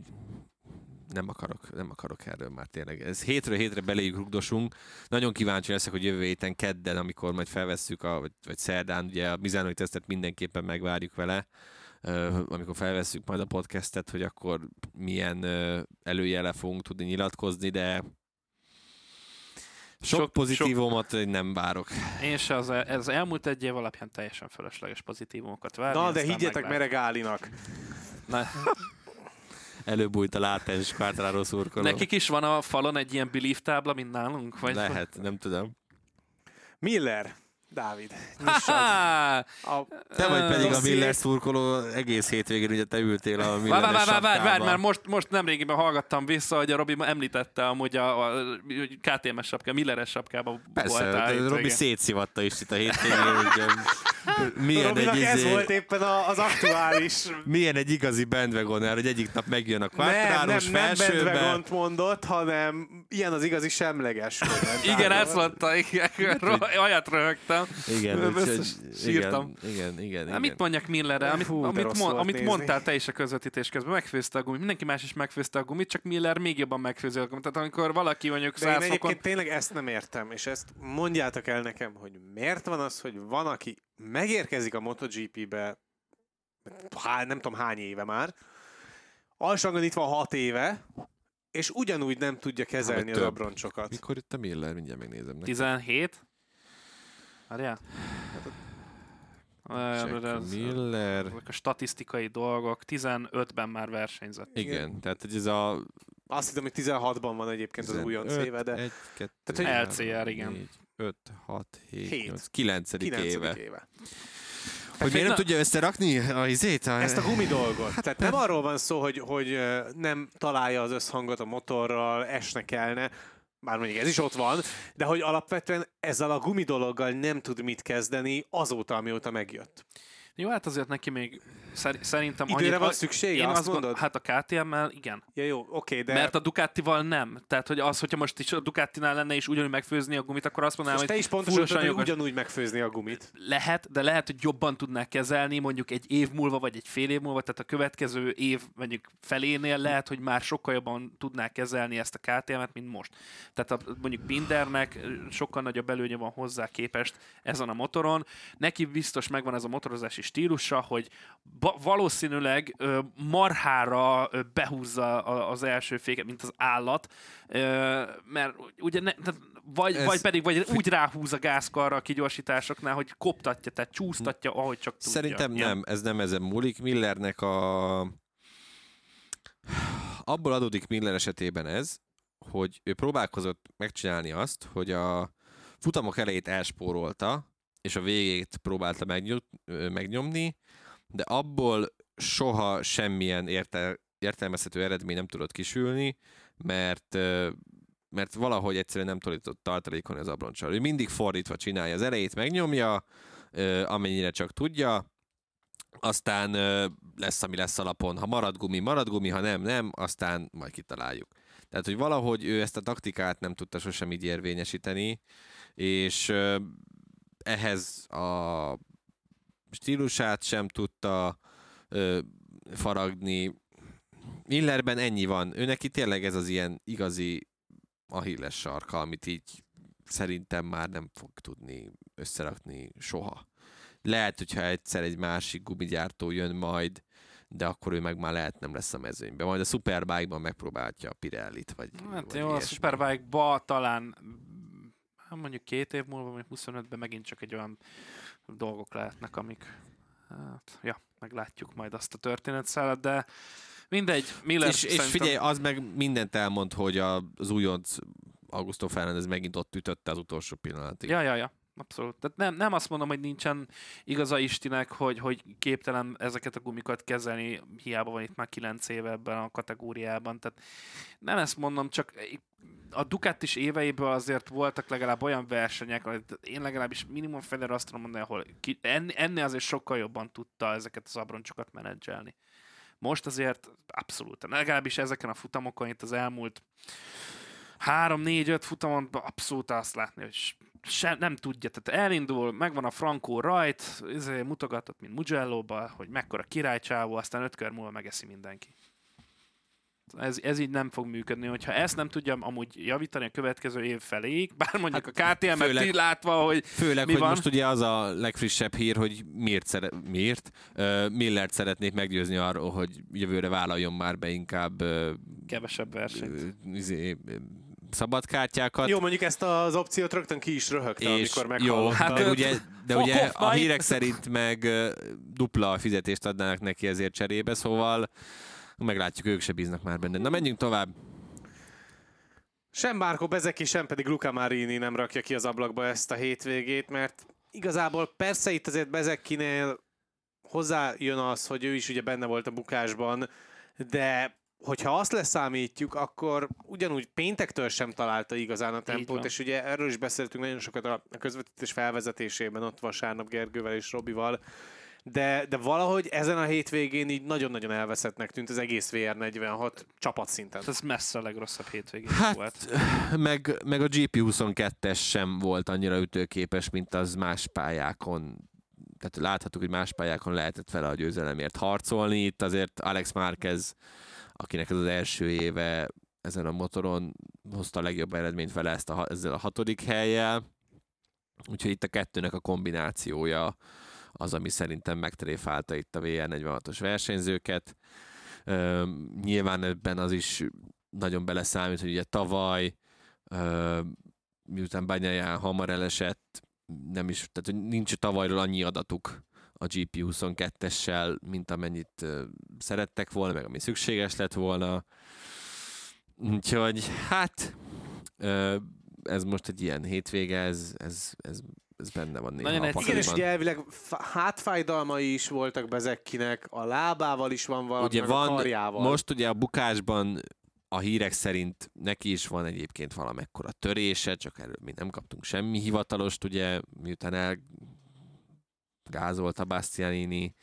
nem akarok, nem akarok erről már tényleg. Ez hétről hétre beléjük rugdosunk. Nagyon kíváncsi leszek, hogy jövő héten kedden, amikor majd felvesszük, a, vagy, vagy szerdán, ugye a Mizánói tesztet mindenképpen megvárjuk vele, amikor felvesszük majd a podcastet, hogy akkor milyen előjele fogunk tudni nyilatkozni, de sok, Sok- pozitívumot én nem várok. Én se az, el- az elmúlt egy év alapján teljesen fölösleges pozitívumokat várni. Na, de higgyetek meglátjuk. Meregálinak. Na, Előbújt a látens Quartararo szurkoló. nekik is van a falon egy ilyen belief tábla, mint nálunk? Vagy Lehet, nem tudom. Miller. Dávid. Nyissad. A... Te vagy pedig a. Miller szurkoló egész hétvégén, ugye te ültél a Várj, Milleres várj, várj, várj, várj, sapkába. mert most, most nemrégiben hallgattam vissza, hogy a Robi említette amúgy a, a, a KTM-es sapka, Milleres sapkába Persze, de hétvégén. Robi szétszivatta is itt a hétvégén, hogy milyen Robinak egy, ez izé, volt éppen a- az aktuális... milyen egy igazi bandwagoner, hogy egyik nap megjön a nem, nem, nem felsőbe. bandwagon mondott, hanem ilyen az igazi semleges. Igen, ezt mondta, igen, ro- olyat Igen, úgyhogy, sírtam. igen, igen, igen, Hát igen. mit mondjak Millerre? Amit, Hú, amit, volt amit nézni. mondtál te is a közvetítés közben, megfőzte a gumit. Mindenki más is megfőzte a gumit, csak Miller még jobban megfőzi a gumit. Tehát amikor valaki mondjuk De én 100 fokon... egyébként tényleg ezt nem értem, és ezt mondjátok el nekem, hogy miért van az, hogy van, aki megérkezik a MotoGP-be, há, nem tudom hány éve már, Alsangon itt van hat éve, és ugyanúgy nem tudja kezelni vagy az abroncsokat. Mikor itt a Miller? Mindjárt megnézem. neki. 17? Várjál? Jack ez, Miller. Ezek a statisztikai dolgok. 15-ben már versenyzett. Igen, Igen. tehát hogy ez a... Azt hiszem, hogy 16-ban van egyébként 15, az újonc éve, de... 1, 2, tehát, hogy LCR, igen. 4, 5, 6, 7, 7. 8, 9. 9. éve. éve. Hogy miért nem tudja összerakni a izét? A... Ezt a gumi dolgot. Hát Tehát nem arról van szó, hogy, hogy nem találja az összhangot a motorral, esnek elne, bár mondjuk ez is ott van, de hogy alapvetően ezzel a gumi dologgal nem tud mit kezdeni azóta, amióta megjött. Jó, hát azért neki még szerintem... Időre annyit, van szüksége, én azt, mondod? Hát a KTM-mel igen. Ja, jó, oké, de... Mert a Ducatival nem. Tehát, hogy az, hogyha most is a Ducatinál lenne és ugyanúgy megfőzni a gumit, akkor azt mondanám, hogy te is pontosan hogy ugyanúgy megfőzni a gumit. Lehet, de lehet, hogy jobban tudnák kezelni mondjuk egy év múlva, vagy egy fél év múlva, tehát a következő év mondjuk felénél lehet, hogy már sokkal jobban tudnák kezelni ezt a KTM-et, mint most. Tehát a, mondjuk Bindernek sokkal nagyobb előnye van hozzá képest ezen a motoron. Neki biztos megvan ez a motorozási stílusa, hogy valószínűleg ö, marhára ö, behúzza az első féket, mint az állat, ö, mert ugye ne, tehát vagy, Ez vagy pedig vagy úgy ráhúz a gázkarra a kigyorsításoknál, hogy koptatja, tehát csúsztatja, ahogy csak tudja. Szerintem ja. nem, ez nem ezen múlik. Millernek a... Abból adódik Miller esetében ez, hogy ő próbálkozott megcsinálni azt, hogy a futamok elejét elspórolta, és a végét próbálta megnyomni, de abból soha semmilyen érte, értelmezhető eredmény nem tudott kisülni, mert mert valahogy egyszerűen nem tudott tartalékon az abroncsal. Ő mindig fordítva csinálja. Az elejét megnyomja, amennyire csak tudja, aztán lesz, ami lesz alapon. Ha marad gumi, marad gumi, ha nem, nem, aztán majd kitaláljuk. Tehát, hogy valahogy ő ezt a taktikát nem tudta sosem így érvényesíteni, és ehhez a stílusát sem tudta ö, faragni. Millerben ennyi van. Ő neki tényleg ez az ilyen igazi ahilles sarka, amit így szerintem már nem fog tudni összerakni soha. Lehet, hogyha egyszer egy másik gumigyártó jön majd, de akkor ő meg már lehet nem lesz a mezőnyben. Majd a Superbike-ban megpróbálja a Pirellit, vagy Hát jó, a Superbike-ba talán hát mondjuk két év múlva, vagy 25-ben megint csak egy olyan dolgok lehetnek, amik, hát, ja, meglátjuk majd azt a történetszálat, de mindegy. Miller és, szerintem... és figyelj, az meg mindent elmond, hogy az újonc Augusto Fernández megint ott ütötte az utolsó pillanatig. Ja, ja, ja. Abszolút. Tehát nem, nem azt mondom, hogy nincsen igaza Istinek, hogy, hogy képtelen ezeket a gumikat kezelni, hiába van itt már 9 éve ebben a kategóriában. Tehát nem ezt mondom, csak a Ducati is éveiből azért voltak legalább olyan versenyek, én legalábbis minimum Federer azt tudom mondani, ahol ki, ennél azért sokkal jobban tudta ezeket az abroncsokat menedzselni. Most azért abszolút, legalábbis ezeken a futamokon itt az elmúlt 3-4-5 futamon abszolút azt látni, hogy se, nem tudja, tehát elindul, megvan a Franco rajt, ezért mutogatott, mint mugello hogy mekkora királycsávó, aztán öt kör múlva megeszi mindenki. Ez, ez így nem fog működni, hogyha ezt nem tudja amúgy javítani a következő év feléig, bár mondjuk hát, a KTM-et látva, hogy Főleg, mi hogy van. most ugye az a legfrissebb hír, hogy miért, szere- miért? Uh, Millert szeretnék meggyőzni arról, hogy jövőre vállaljon már be inkább uh, kevesebb versenyt. Uh, izé, szabadkártyákat. Jó, mondjuk ezt az opciót rögtön ki is röhögte, és amikor meghallottam. Jó, hát de ugye, de ugye a hírek szerint meg dupla fizetést adnának neki ezért cserébe, szóval meglátjuk, ők se bíznak már benne. Na menjünk tovább. Sem Márko Bezeki, sem pedig Luca Marini nem rakja ki az ablakba ezt a hétvégét, mert igazából persze itt azért Bezekinél hozzájön az, hogy ő is ugye benne volt a bukásban, de hogyha azt leszámítjuk, akkor ugyanúgy péntektől sem találta igazán a tempót, és ugye erről is beszéltünk nagyon sokat a közvetítés felvezetésében, ott vasárnap Gergővel és Robival, de, de valahogy ezen a hétvégén így nagyon-nagyon elveszettnek tűnt az egész VR46 csapatszinten. Ez messze a legrosszabb hétvégén hát, volt. Meg, meg a GP22-es sem volt annyira ütőképes, mint az más pályákon tehát láthatjuk, hogy más pályákon lehetett vele a győzelemért harcolni. Itt azért Alex Márquez akinek ez az első éve ezen a motoron hozta a legjobb eredményt vele ezt a, ezzel a hatodik helyjel. Úgyhogy itt a kettőnek a kombinációja az, ami szerintem megtréfálta itt a VR46-os versenyzőket. Üm, nyilván ebben az is nagyon beleszámít, hogy ugye tavaly üm, miután Banyaján hamar elesett, nem is, tehát nincs tavalyról annyi adatuk, a GP22-essel, mint amennyit szerettek volna, meg ami szükséges lett volna. Úgyhogy hát ez most egy ilyen hétvége, ez, ez, ez, ez benne van néha Nagyon a. Igen, és ugye elvileg hátfájdalmai is voltak Bezekkinek, a lábával is van valami, Ugye meg a van, karjával. most ugye a bukásban a hírek szerint neki is van egyébként valamekkora törése, csak erről mi nem kaptunk semmi hivatalost, ugye, miután elgázolta Bastianini.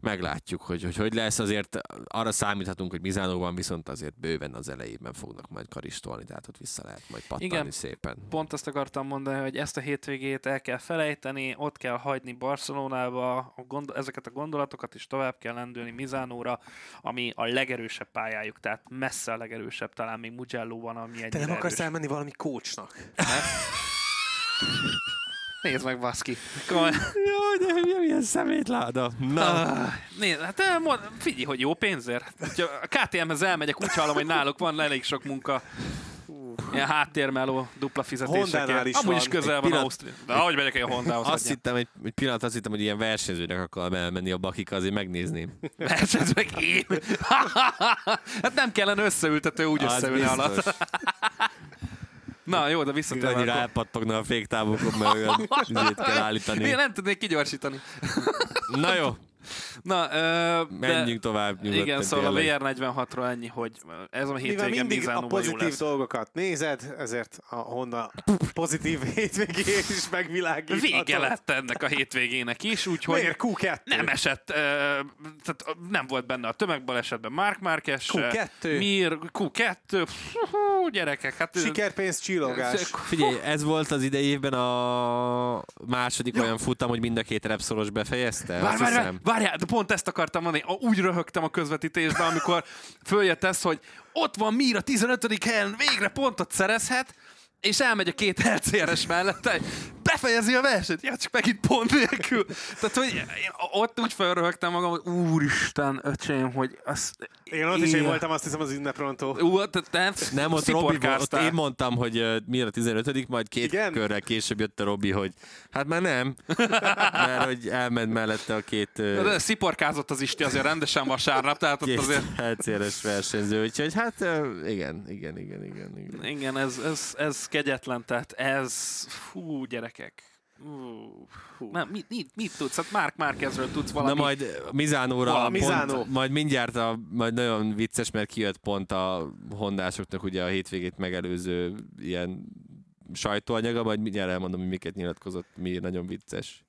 Meglátjuk, hogy, hogy hogy lesz. Azért arra számíthatunk, hogy Mizánóban viszont azért bőven az elejében fognak majd karistolni, tehát ott vissza lehet majd pattanni Igen. szépen. Pont azt akartam mondani, hogy ezt a hétvégét el kell felejteni, ott kell hagyni Barcelonába, a gond- ezeket a gondolatokat is tovább kell lendülni Mizánóra, ami a legerősebb pályájuk, tehát messze a legerősebb, talán még Mugello van, ami egy Te nem akarsz elmenni valami kócsnak? Nézd meg, baszki. Komoly. Jaj, de hülye, milyen szemétláda. Na, Ah, Nézd, hát eh, mond, figyelj, hogy jó pénzért. A KTM-hez elmegyek, úgy hallom, hogy náluk van elég sok munka. Ilyen háttérmeló, dupla fizetésekért. is Amúgy van. is közel Egy van pillanat- Ausztria. De ahogy megyek egy Hondához, azt hagyjál. hittem, egy, egy pillanat azt hittem, hogy ilyen versenyzőnek akar elmenni a bakika, azért megnézném. Versenyz meg én. hát nem kellene összeültető úgy Az összeülni biztos. alatt. Na jó, de visszatérve Annyira akkor. elpattogna a féktávokon, mert olyan kell állítani. Én nem tudnék kigyorsítani. Na jó, Na, ö, menjünk tovább nyugodtan. igen, szóval a tényleg. VR46-ról ennyi, hogy ez a Mivel hétvégén mindig a pozitív dolgokat nézed, ezért a Honda pozitív hétvégét is megvilágíthatod. Vége lett ennek a hétvégének is, úgyhogy Miért Q2? nem esett, ö, tehát nem volt benne a tömegbalesetben Mark se, Q2. Mir, Q2, hú, gyerekek, hát Sikerpénz csillogás. Figyelj, ez volt az idei évben a második olyan futam, hogy mind a két repszoros befejezte? Várj, várj, várj. Várjál, de pont ezt akartam mondani. Úgy röhögtem a közvetítésben, amikor följött ez, hogy ott van Mir a 15. helyen, végre pontot szerezhet, és elmegy a két LCRS mellette, befejezi a versenyt, ja, csak megint pont nélkül. Tehát, hogy én ott úgy felröhögtem magam, hogy úristen, öcsém, hogy az... Én ott is én voltam, azt hiszem az ünneprontó. Ú, tehát Nem, ott Robi volt, ott én mondtam, hogy uh, mi a 15 majd két Igen? Körrel később jött a Robi, hogy hát már nem, mert hogy elment mellette a két, De, uh, de sziporkázott az Isti azért rendesen vasárnap, tehát ott két azért... LCR-es versenyző, úgyhogy hát uh, igen, igen, igen, igen, igen. Igen, ez, ez, ez kegyetlen, tehát ez... Fú, gyerekek. Hú. Nem, mit, mit, mit tudsz? Hát Mark Márquezről tudsz valami... Na majd Mizánóra pont, Mizánó. majd mindjárt a, majd nagyon vicces, mert kijött pont a hondásoknak ugye a hétvégét megelőző ilyen sajtóanyaga, majd mindjárt elmondom, hogy miket nyilatkozott, mi nagyon vicces.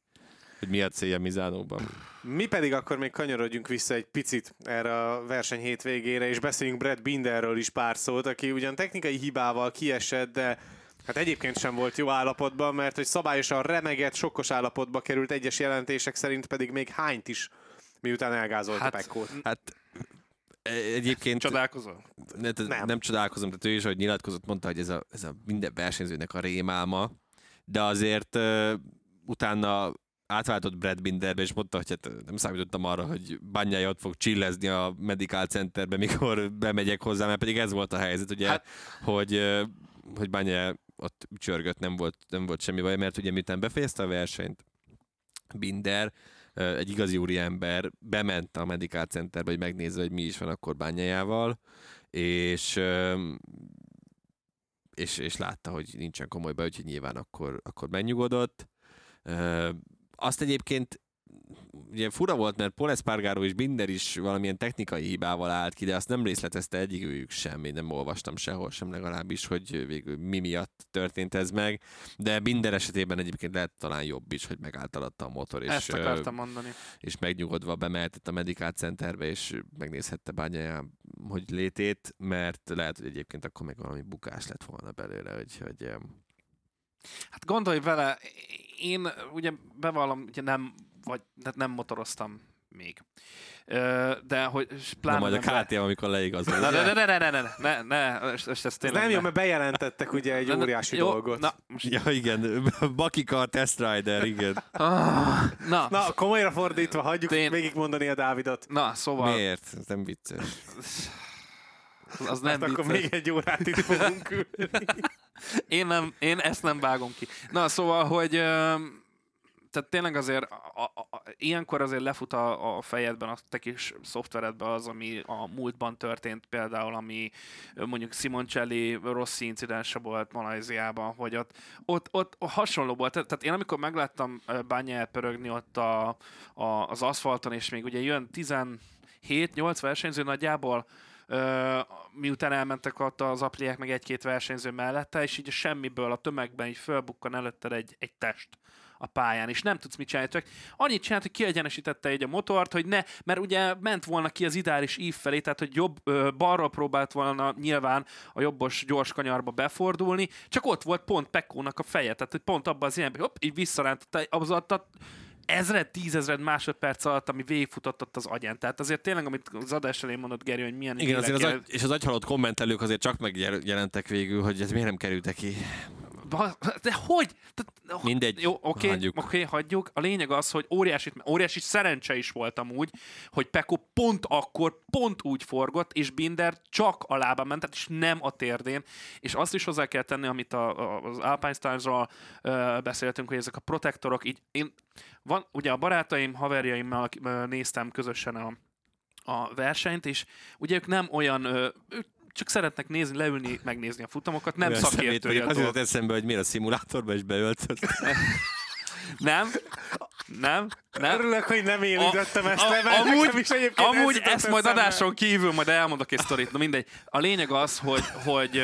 Hogy mi a célja Mizánóban. Mi pedig akkor még kanyarodjunk vissza egy picit erre a verseny hétvégére, és beszéljünk Brad Binderről is pár szót, aki ugyan technikai hibával kiesett, de hát egyébként sem volt jó állapotban, mert hogy szabályosan remegett, sokkos állapotba került, egyes jelentések szerint pedig még hányt is, miután elgázolta Hát, Pekkót. Hát e- egyébként Csodálkozol? ne, tehát Nem. nem. csodálkozom, tehát ő is, hogy nyilatkozott, mondta, hogy ez a, ez a minden versenyzőnek a rémálma, de azért uh, utána átváltott Brad Binderbe, és mondta, hogy hát nem számítottam arra, hogy Banyája ott fog csillezni a Medical Centerbe, mikor bemegyek hozzá, mert pedig ez volt a helyzet, ugye, Hát- hogy, hogy Banyája ott csörgött, nem volt, nem volt semmi baj, mert ugye miután befejezte a versenyt, Binder, egy igazi úri ember, bement a Medical Centerbe, hogy megnézze, hogy mi is van akkor Bányájával, és és, és látta, hogy nincsen komoly baj, úgyhogy nyilván akkor, akkor megnyugodott. Azt egyébként ugye fura volt, mert Paul Espargaro és Binder is valamilyen technikai hibával állt ki, de azt nem részletezte egyikőjük sem, én nem olvastam sehol sem legalábbis, hogy végül mi miatt történt ez meg, de Binder esetében egyébként lehet talán jobb is, hogy megállt alatta a motor, és, Ezt akartam mondani. és megnyugodva bemehetett a Medical Centerbe, és megnézhette bányája, hogy létét, mert lehet, hogy egyébként akkor meg valami bukás lett volna belőle, hogy, hogy Hát gondolj vele, én ugye bevallom, ugye nem, vagy nem motoroztam még. De hogy pláne... Nem majd a KTM, amikor leigazol. Ne, ne, ne, ne, ne, ne, ne, ne, és ez tényleg... Nem jó, mert bejelentettek ugye egy óriási jó, dolgot. Na, most... Ja, igen, Bakika a Test Rider, igen. Ah, na, na komolyra fordítva, hagyjuk tén... végigmondani a Dávidot. Na, szóval... Miért? Ez nem vicces. Az nem hát akkor még egy órát itt fogunk ülni. én, nem, én ezt nem vágom ki. Na, szóval, hogy tehát tényleg azért a, a, a, ilyenkor azért lefut a, a fejedben, a te kis szoftveredben az, ami a múltban történt, például ami mondjuk Simoncelli rossz incidense volt Malajziában, hogy ott, ott, ott hasonló volt. Tehát én amikor megláttam Bánya elpörögni ott a, a, az aszfalton, és még ugye jön 17-8 versenyző nagyjából, miután elmentek ott az apliák meg egy-két versenyző mellette, és így semmiből a tömegben így fölbukkan előtted egy, egy test a pályán, és nem tudsz mit csinálni, csak annyit csinált, hogy kiegyenesítette egy a motort, hogy ne, mert ugye ment volna ki az ideális ív felé, tehát hogy jobb, ö, balról próbált volna nyilván a jobbos gyors kanyarba befordulni, csak ott volt pont Pekónak a feje, tehát hogy pont abban az ilyenben, hopp, így visszarántotta, az a ezred, tízezred másodperc alatt, ami végigfutott ott az agyán. Tehát azért tényleg, amit az adás elején mondott Geri, hogy milyen Igen, azért az agy, és az agyhalott kommentelők azért csak megjelentek végül, hogy ez miért nem kerültek ki. De hogy? De, Mindegy, Jó, oké, hagyjuk. okay, hagyjuk. A lényeg az, hogy óriási, óriási szerencse is volt amúgy, hogy Peko pont akkor, pont úgy forgott, és Binder csak a lábán ment, tehát és nem a térdén. És azt is hozzá kell tenni, amit a, a, az Alpine Stars-ról uh, beszéltünk, hogy ezek a protektorok, így én, van, ugye a barátaim, haverjaimmal néztem közösen a, a versenyt, és ugye ők nem olyan, ők csak szeretnek nézni, leülni, megnézni a futamokat, nem szakértői. Az jutott eszembe, hogy miért a szimulátorba is beöltött. nem, nem, nem. Örülök, hogy nem én ütöttem ezt a, le, mert amúgy, is amúgy ez ezt majd eszembe. adáson kívül majd elmondok egy sztorit. Na mindegy. A lényeg az, hogy, hogy,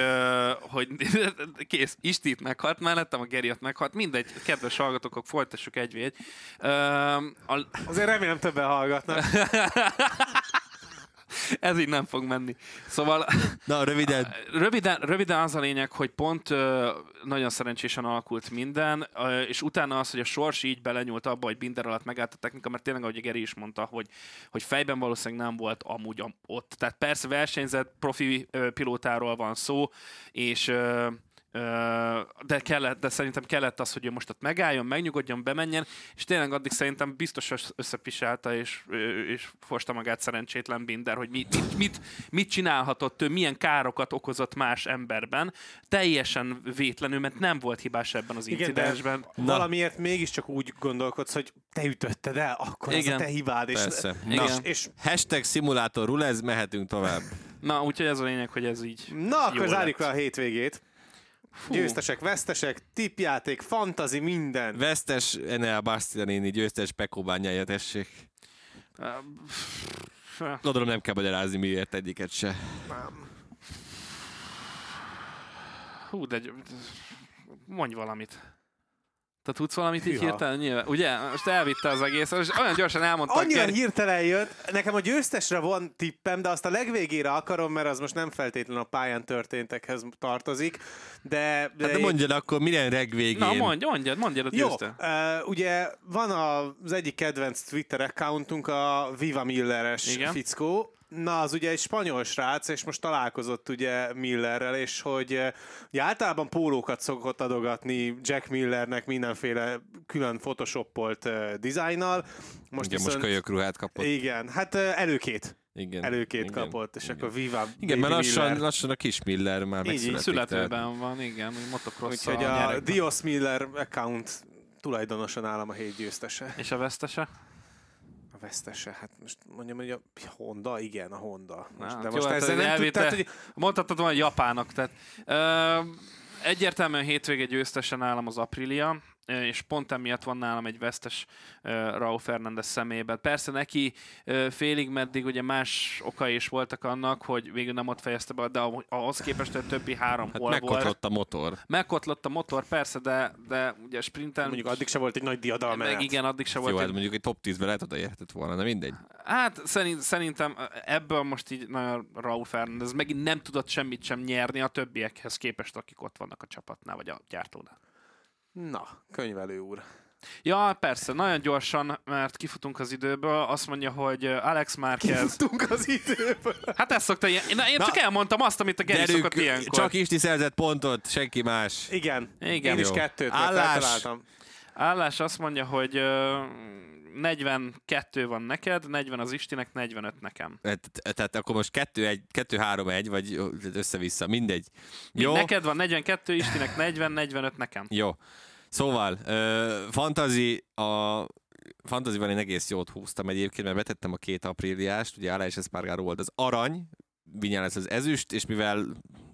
hogy kész, Istit meghalt mellettem, a Geriat meghalt. Mindegy, kedves hallgatók, folytassuk egy egy. A... Azért remélem többen hallgatnak. Ez így nem fog menni. Szóval... Na, röviden. Röviden, röviden az a lényeg, hogy pont nagyon szerencsésen alakult minden, és utána az, hogy a sors így belenyúlt abba, hogy Binder alatt megállt a technika, mert tényleg, ahogy Geri is mondta, hogy, hogy fejben valószínűleg nem volt amúgy ott. Tehát persze versenyzett profi pilótáról van szó, és de, kellett, de szerintem kellett az, hogy ő most ott megálljon, megnyugodjon, bemenjen, és tényleg addig szerintem biztos összepisálta, és, és fosta magát szerencsétlen Binder, hogy mit, mit, mit, mit csinálhatott ő, milyen károkat okozott más emberben, teljesen vétlenül, mert nem volt hibás ebben az incidensben. Igen, valamiért mégiscsak úgy gondolkodsz, hogy te ütötted el, akkor Igen. az a te hibád. És, Persze. Na, Igen. és hashtag szimulátor rulez, mehetünk tovább. Na, úgyhogy ez a lényeg, hogy ez így Na, akkor zárjuk le a hétvégét. Fú. Győztesek, vesztesek, tipjáték, fantazi, minden. Vesztes Enel Bastianini, győztes Pekó bányája, tessék. Gondolom nem kell magyarázni miért egyiket se. Hú, de mondj valamit. Te tudsz valamit így hirtelen nyilván? Ugye? Most elvitte az egész, és olyan gyorsan elmondta. Annyira hirtelen jött. Nekem a győztesre van tippem, de azt a legvégére akarom, mert az most nem feltétlenül a pályán történtekhez tartozik. De, de, hát de mondjad én... akkor, milyen legvégén? Na mondj, mondjad, mondjad a Jó, uh, ugye van az egyik kedvenc Twitter accountunk, a Viva Milleres Igen? fickó, Na, az ugye egy spanyol srác, és most találkozott ugye Millerrel, és hogy ugye általában pólókat szokott adogatni Jack Millernek mindenféle külön photoshopolt uh, dizájnnal. Most, igen, viszont, most kölyök ruhát kapott. Igen, hát uh, előkét. Igen, előkét igen, kapott, és igen. akkor Viva Igen, mert lassan, lassan a kis Miller már megszületik. születőben tehát... van, igen, motocross Úgyhogy a, a Dios Miller account tulajdonosan állam a hét győztese. És a vesztese? Vesztese, hát most mondjam, hogy a Honda, igen, a Honda. Most, Na, de most hát ezzel nem tud, tehát, hogy... Mondhatod volna Japának, tehát ö, egyértelműen hétvége győztesen állam az Aprilia, és pont emiatt van nálam egy vesztes uh, Raúl Fernández szemében. Persze neki uh, félig meddig ugye más okai is voltak annak, hogy végül nem ott fejezte be, de ahhoz képest hogy a többi három hát hol megkotlott volt. a motor. Megkotlott a motor, persze, de, de ugye sprinten... Mondjuk addig se volt egy nagy diadal meg igen, addig se volt. Jó, egy... hát mondjuk egy top 10-ben lehet odaérhetett volna, de mindegy. Hát szerint, szerintem ebből most így nagyon Raúl Fernández megint nem tudott semmit sem nyerni a többiekhez képest, akik ott vannak a csapatnál, vagy a gyártónál. Na, könyvelő úr. Ja, persze, nagyon gyorsan, mert kifutunk az időből. Azt mondja, hogy Alex Márquez... Kifutunk az időből? Hát ezt szokta ilyen... Na, én Na, csak elmondtam azt, amit a Geri szokott ilyenkor. Csak Isti szerzett pontot, senki más. Igen, Igen. én is kettőt Állás. Állás azt mondja, hogy uh, 42 van neked, 40 az Istinek, 45 nekem. Tehát akkor most 2-1, 2-3-1, vagy össze-vissza, mindegy. Jó? Neked van 42, Istinek 40, 45 nekem. Jó. Szóval, uh, fantazi, a fantaziban én egész jót húztam egyébként, mert betettem a két apríliást, ugye Alá és Espargaro volt az arany, Vinyá lesz az ezüst, és mivel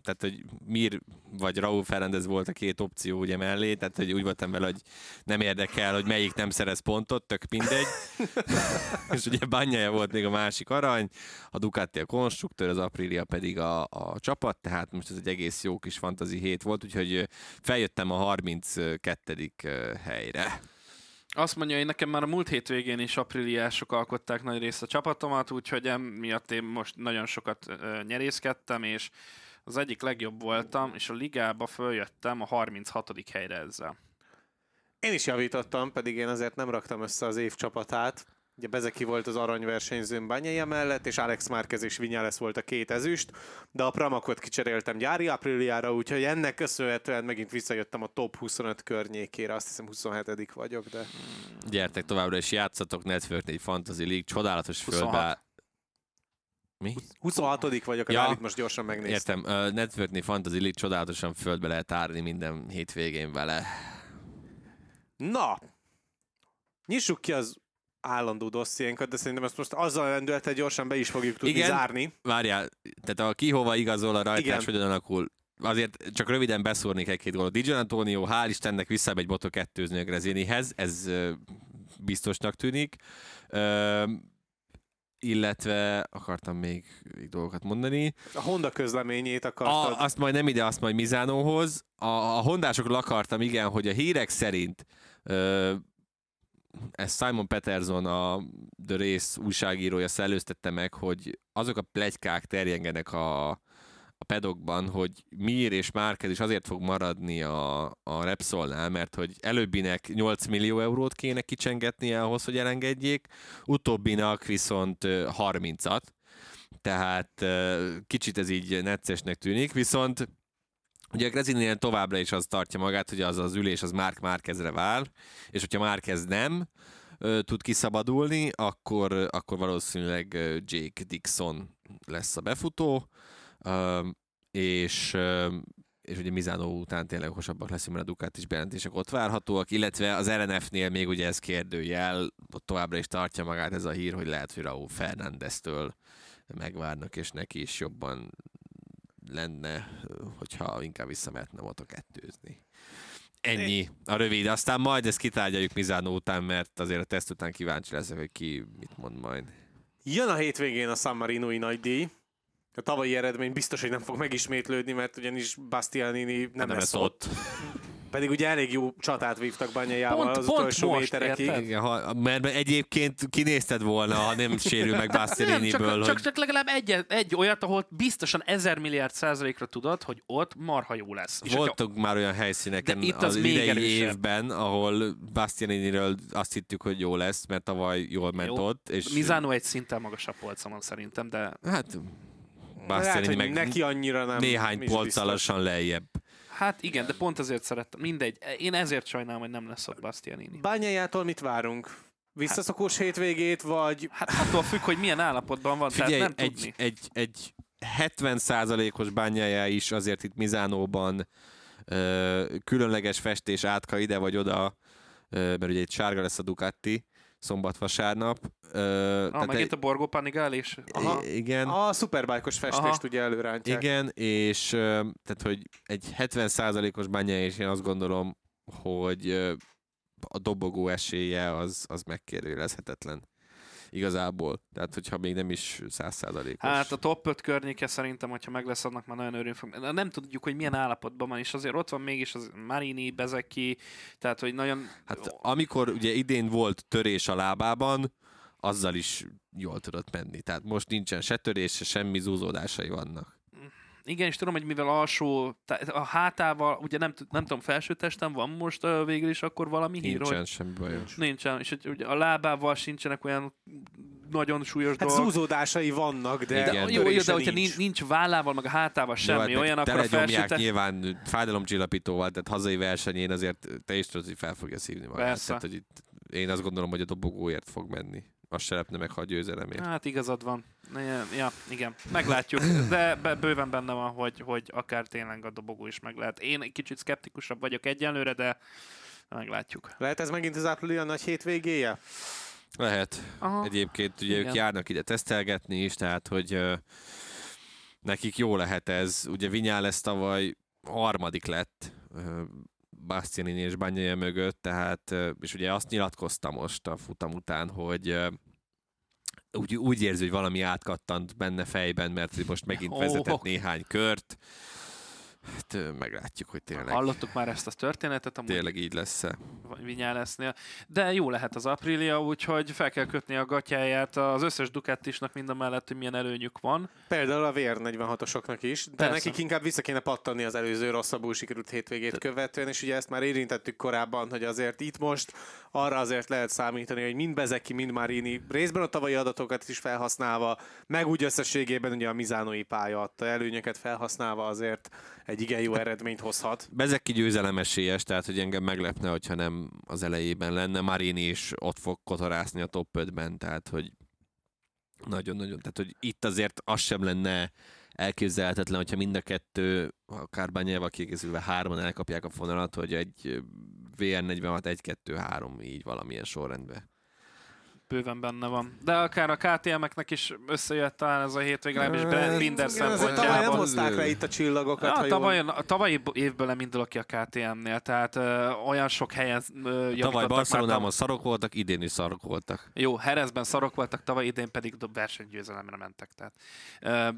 tehát, hogy Mir vagy Raúl Ferendez volt a két opció ugye mellé, tehát, hogy úgy voltam vele, hogy nem érdekel, hogy melyik nem szerez pontot, tök mindegy. és ugye Banyája volt még a másik arany, a Ducati a konstruktőr, az Aprilia pedig a, a csapat, tehát most ez egy egész jó kis fantazi hét volt, úgyhogy feljöttem a 32. helyre. Azt mondja, hogy nekem már a múlt hétvégén is apríliások alkották nagy részt a csapatomat, úgyhogy emiatt én most nagyon sokat nyerészkedtem, és az egyik legjobb voltam, és a ligába följöttem a 36. helyre ezzel. Én is javítottam, pedig én azért nem raktam össze az év csapatát. Ugye Bezeki volt az aranyversenyzőn Banyaja mellett, és Alex Márquez és Vinyales volt a két ezüst, de a Pramakot kicseréltem gyári apríliára, úgyhogy ennek köszönhetően megint visszajöttem a top 25 környékére, azt hiszem 27 vagyok, de... Gyertek továbbra is játszatok, Network 4 Fantasy League, csodálatos földbe mi? 26 vagyok, a ja, most gyorsan megnéztem. Értem, uh, Networknél Fantasy League csodálatosan földbe lehet árni minden hétvégén vele. Na, nyissuk ki az állandó dossziénkat, de szerintem ezt most azzal lendülettel gyorsan be is fogjuk tudni Igen, zárni. Várjál, tehát a ki hova igazol a rajtás, hogyan alakul. Azért csak röviden beszúrnék egy-két dolgot. Dijon Antonio, hál' Istennek egy botot kettőzni a Grezinihez, ez biztosnak tűnik illetve akartam még, még dolgokat mondani. A Honda közleményét akartad. A, azt majd nem ide, azt majd Mizánóhoz. A, a hondásokról akartam, igen, hogy a hírek szerint ö, ez Simon Peterson, a The Race újságírója szellőztette meg, hogy azok a plegykák terjengenek a, a pedokban, hogy Mir és Márquez is azért fog maradni a, a Repsolnál, mert hogy előbbinek 8 millió eurót kéne kicsengetni ahhoz, hogy elengedjék, utóbbinak viszont 30-at, tehát kicsit ez így neccesnek tűnik, viszont Ugye a Grezininél továbbra is az tartja magát, hogy az az ülés az Mark Márkezre vár, és hogyha Márkez nem tud kiszabadulni, akkor, akkor valószínűleg Jake Dixon lesz a befutó, és és ugye Mizano után tényleg okosabbak leszünk, mert a is bejelentések ott várhatóak, illetve az RNF-nél még ugye ez kérdőjel, ott továbbra is tartja magát ez a hír, hogy lehet, hogy Raúl Fernándeztől megvárnak, és neki is jobban lenne, hogyha inkább visszamehetne moto kettőzni. Ennyi a rövid, aztán majd ezt kitárgyaljuk Mizano után, mert azért a teszt után kíváncsi leszek, hogy ki mit mond majd. Jön a hétvégén a San Marinoi nagy díj, a tavalyi eredmény biztos, hogy nem fog megismétlődni, mert ugyanis Bastianini nem, nem lesz ott. ott. Pedig ugye elég jó csatát vívtak Banyajával az pont utolsó most, méterekig. Igen, ha, mert egyébként kinézted volna, ha nem sérül meg Bastianiniből. csak, hogy... csak, csak legalább egy, egy olyat, ahol biztosan ezer milliárd százalékra tudod, hogy ott marha jó lesz. És Voltunk már olyan helyszíneken itt az, az idei erősebb. évben, ahol Bastianiniről azt hittük, hogy jó lesz, mert tavaly jól ment jó. ott. És... Mizano egy szinten magasabb polcon szerintem, de... Hát Bastianini meg neki annyira nem. Néhány polcalasan lejjebb. Hát igen, de pont azért szerettem. Mindegy. Én ezért sajnálom, hogy nem lesz ott Bastianini. Bányájától mit várunk? Visszaszokós hát, hétvégét, vagy... Hát attól függ, hogy milyen állapotban van, Figyelj, tehát nem egy, tudni. Egy, egy 70%-os bányája is azért itt Mizánóban ö, különleges festés átka ide vagy oda, ö, mert ugye egy sárga lesz a Ducati, szombat-vasárnap. Uh, ah, megint egy... a Borgo Panigál. Aha. Igen. A szuperbájkos festést Aha. ugye előrántják. Igen, és tehát, hogy egy 70%-os bánya, és én azt gondolom, hogy a dobogó esélye az, az megkérdőjelezhetetlen igazából. Tehát, hogyha még nem is százszázalékos. Hát a top 5 környéke szerintem, hogyha meg lesz, annak már nagyon örülünk fog. Nem tudjuk, hogy milyen állapotban van, és azért ott van mégis az Marini, Bezeki, tehát, hogy nagyon... Hát amikor ugye idén volt törés a lábában, azzal is jól tudott menni. Tehát most nincsen se törés, se semmi zúzódásai vannak. Igen, és tudom, hogy mivel alsó, a hátával, ugye nem, nem tudom, felső testem van most uh, végül is akkor valami hír, Nincsen hogy... semmi bajos. Nincsen, és ugye a lábával sincsenek olyan nagyon súlyos hát dolgok. zúzódásai vannak, de, de jó, jó, de hogyha nincs. nincs vállával, meg a hátával semmi, jó, olyan, akkor a felső te... nyilván fájdalomcsillapítóval, tehát hazai versenyén azért te is tudod, hogy fel fogja szívni magát. Persze. Tehát, hogy itt, én azt gondolom, hogy a dobogóért fog menni azt se lepne meg, ha a győzelemért. Hát igazad van. Ja, igen, meglátjuk, de bőven benne van, hogy, hogy akár tényleg a dobogó is meg lehet. Én egy kicsit szkeptikusabb vagyok egyenlőre, de Meglátjuk. Lehet ez megint az áprilia nagy hétvégéje? Lehet. Aha. Egyébként ugye Igen. ők járnak ide tesztelgetni is, tehát hogy nekik jó lehet ez. Ugye Vinyál lesz tavaly harmadik lett Bastianini és Banyaja mögött, tehát, és ugye azt nyilatkozta most a futam után, hogy úgy, úgy érzi, hogy valami átkattant benne fejben, mert most megint vezetett néhány kört. Hát meglátjuk, hogy tényleg, Hallottuk már ezt a történetet, amúgy tényleg így lesz-e. Vinyálesznél, de jó lehet az Aprilia, úgyhogy fel kell kötni a gatyáját az összes Ducatisnak mind a mellett, hogy milyen előnyük van. Például a VR46-osoknak is, de Persze. nekik inkább vissza kéne pattanni az előző rosszabbul sikerült hétvégét követően, és ugye ezt már érintettük korábban, hogy azért itt most arra azért lehet számítani, hogy mind Bezeki, mind Marini részben a tavalyi adatokat is felhasználva, meg úgy összességében ugye a Mizánói pálya adta előnyöket felhasználva azért egy igen jó eredményt hozhat. Bezeki győzelem esélyes, tehát hogy engem meglepne, hogyha nem az elejében lenne. Marini is ott fog kotorászni a top 5-ben, tehát hogy nagyon-nagyon, tehát hogy itt azért az sem lenne elképzelhetetlen, hogyha mind a kettő, akár Bányával kiegészülve hárman elkapják a fonalat, hogy egy VR46 1-2-3 így valamilyen sorrendben. Bőven benne van. De akár a KTM-eknek is összejött talán ez a hétvége, legalábbis Binder azért tavaly nem szempontjából. hozták le itt a csillagokat, Ja, ha a, jól- tavaly, a tavalyi évből nem indulok ki a KTM-nél, tehát ö, olyan sok helyen ö, Tavaly Barcelonában tav- szarok voltak, idén is szarok voltak. Jó, Herezben szarok voltak, tavaly idén pedig versenygyőzelemre mentek. Tehát, ö,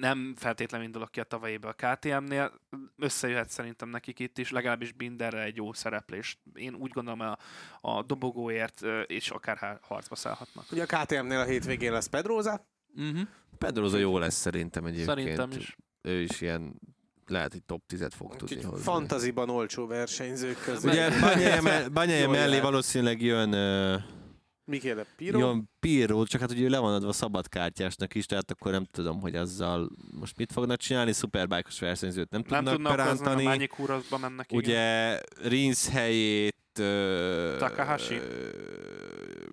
nem feltétlenül indulok ki a tavalyéből a KTM-nél, összejöhet szerintem nekik itt is, legalábbis Binderre egy jó szereplés. Én úgy gondolom, a, a dobogóért és akár harcba szállhatnak. Ugye a KTM-nél a hétvégén lesz Pedroza, Uh-huh. Pedroza jó lesz szerintem egyébként. Szerintem is. Ő is ilyen, lehet, hogy top 10-et fog tudni úgyhogy hozni. fantaziban olcsó versenyzők közül. Ugye Banyaja me- Banyaja Jól mellé lehet. valószínűleg jön, uh, Mikéle Piro? jön Pirro, csak hát ugye le van adva szabadkártyásnak is, tehát akkor nem tudom, hogy azzal most mit fognak csinálni, szuperbájkos versenyzőt nem, Nem tudnak perántani. Kuraszba mennek. igen. Ugye Rinsz helyét uh, Takahashi?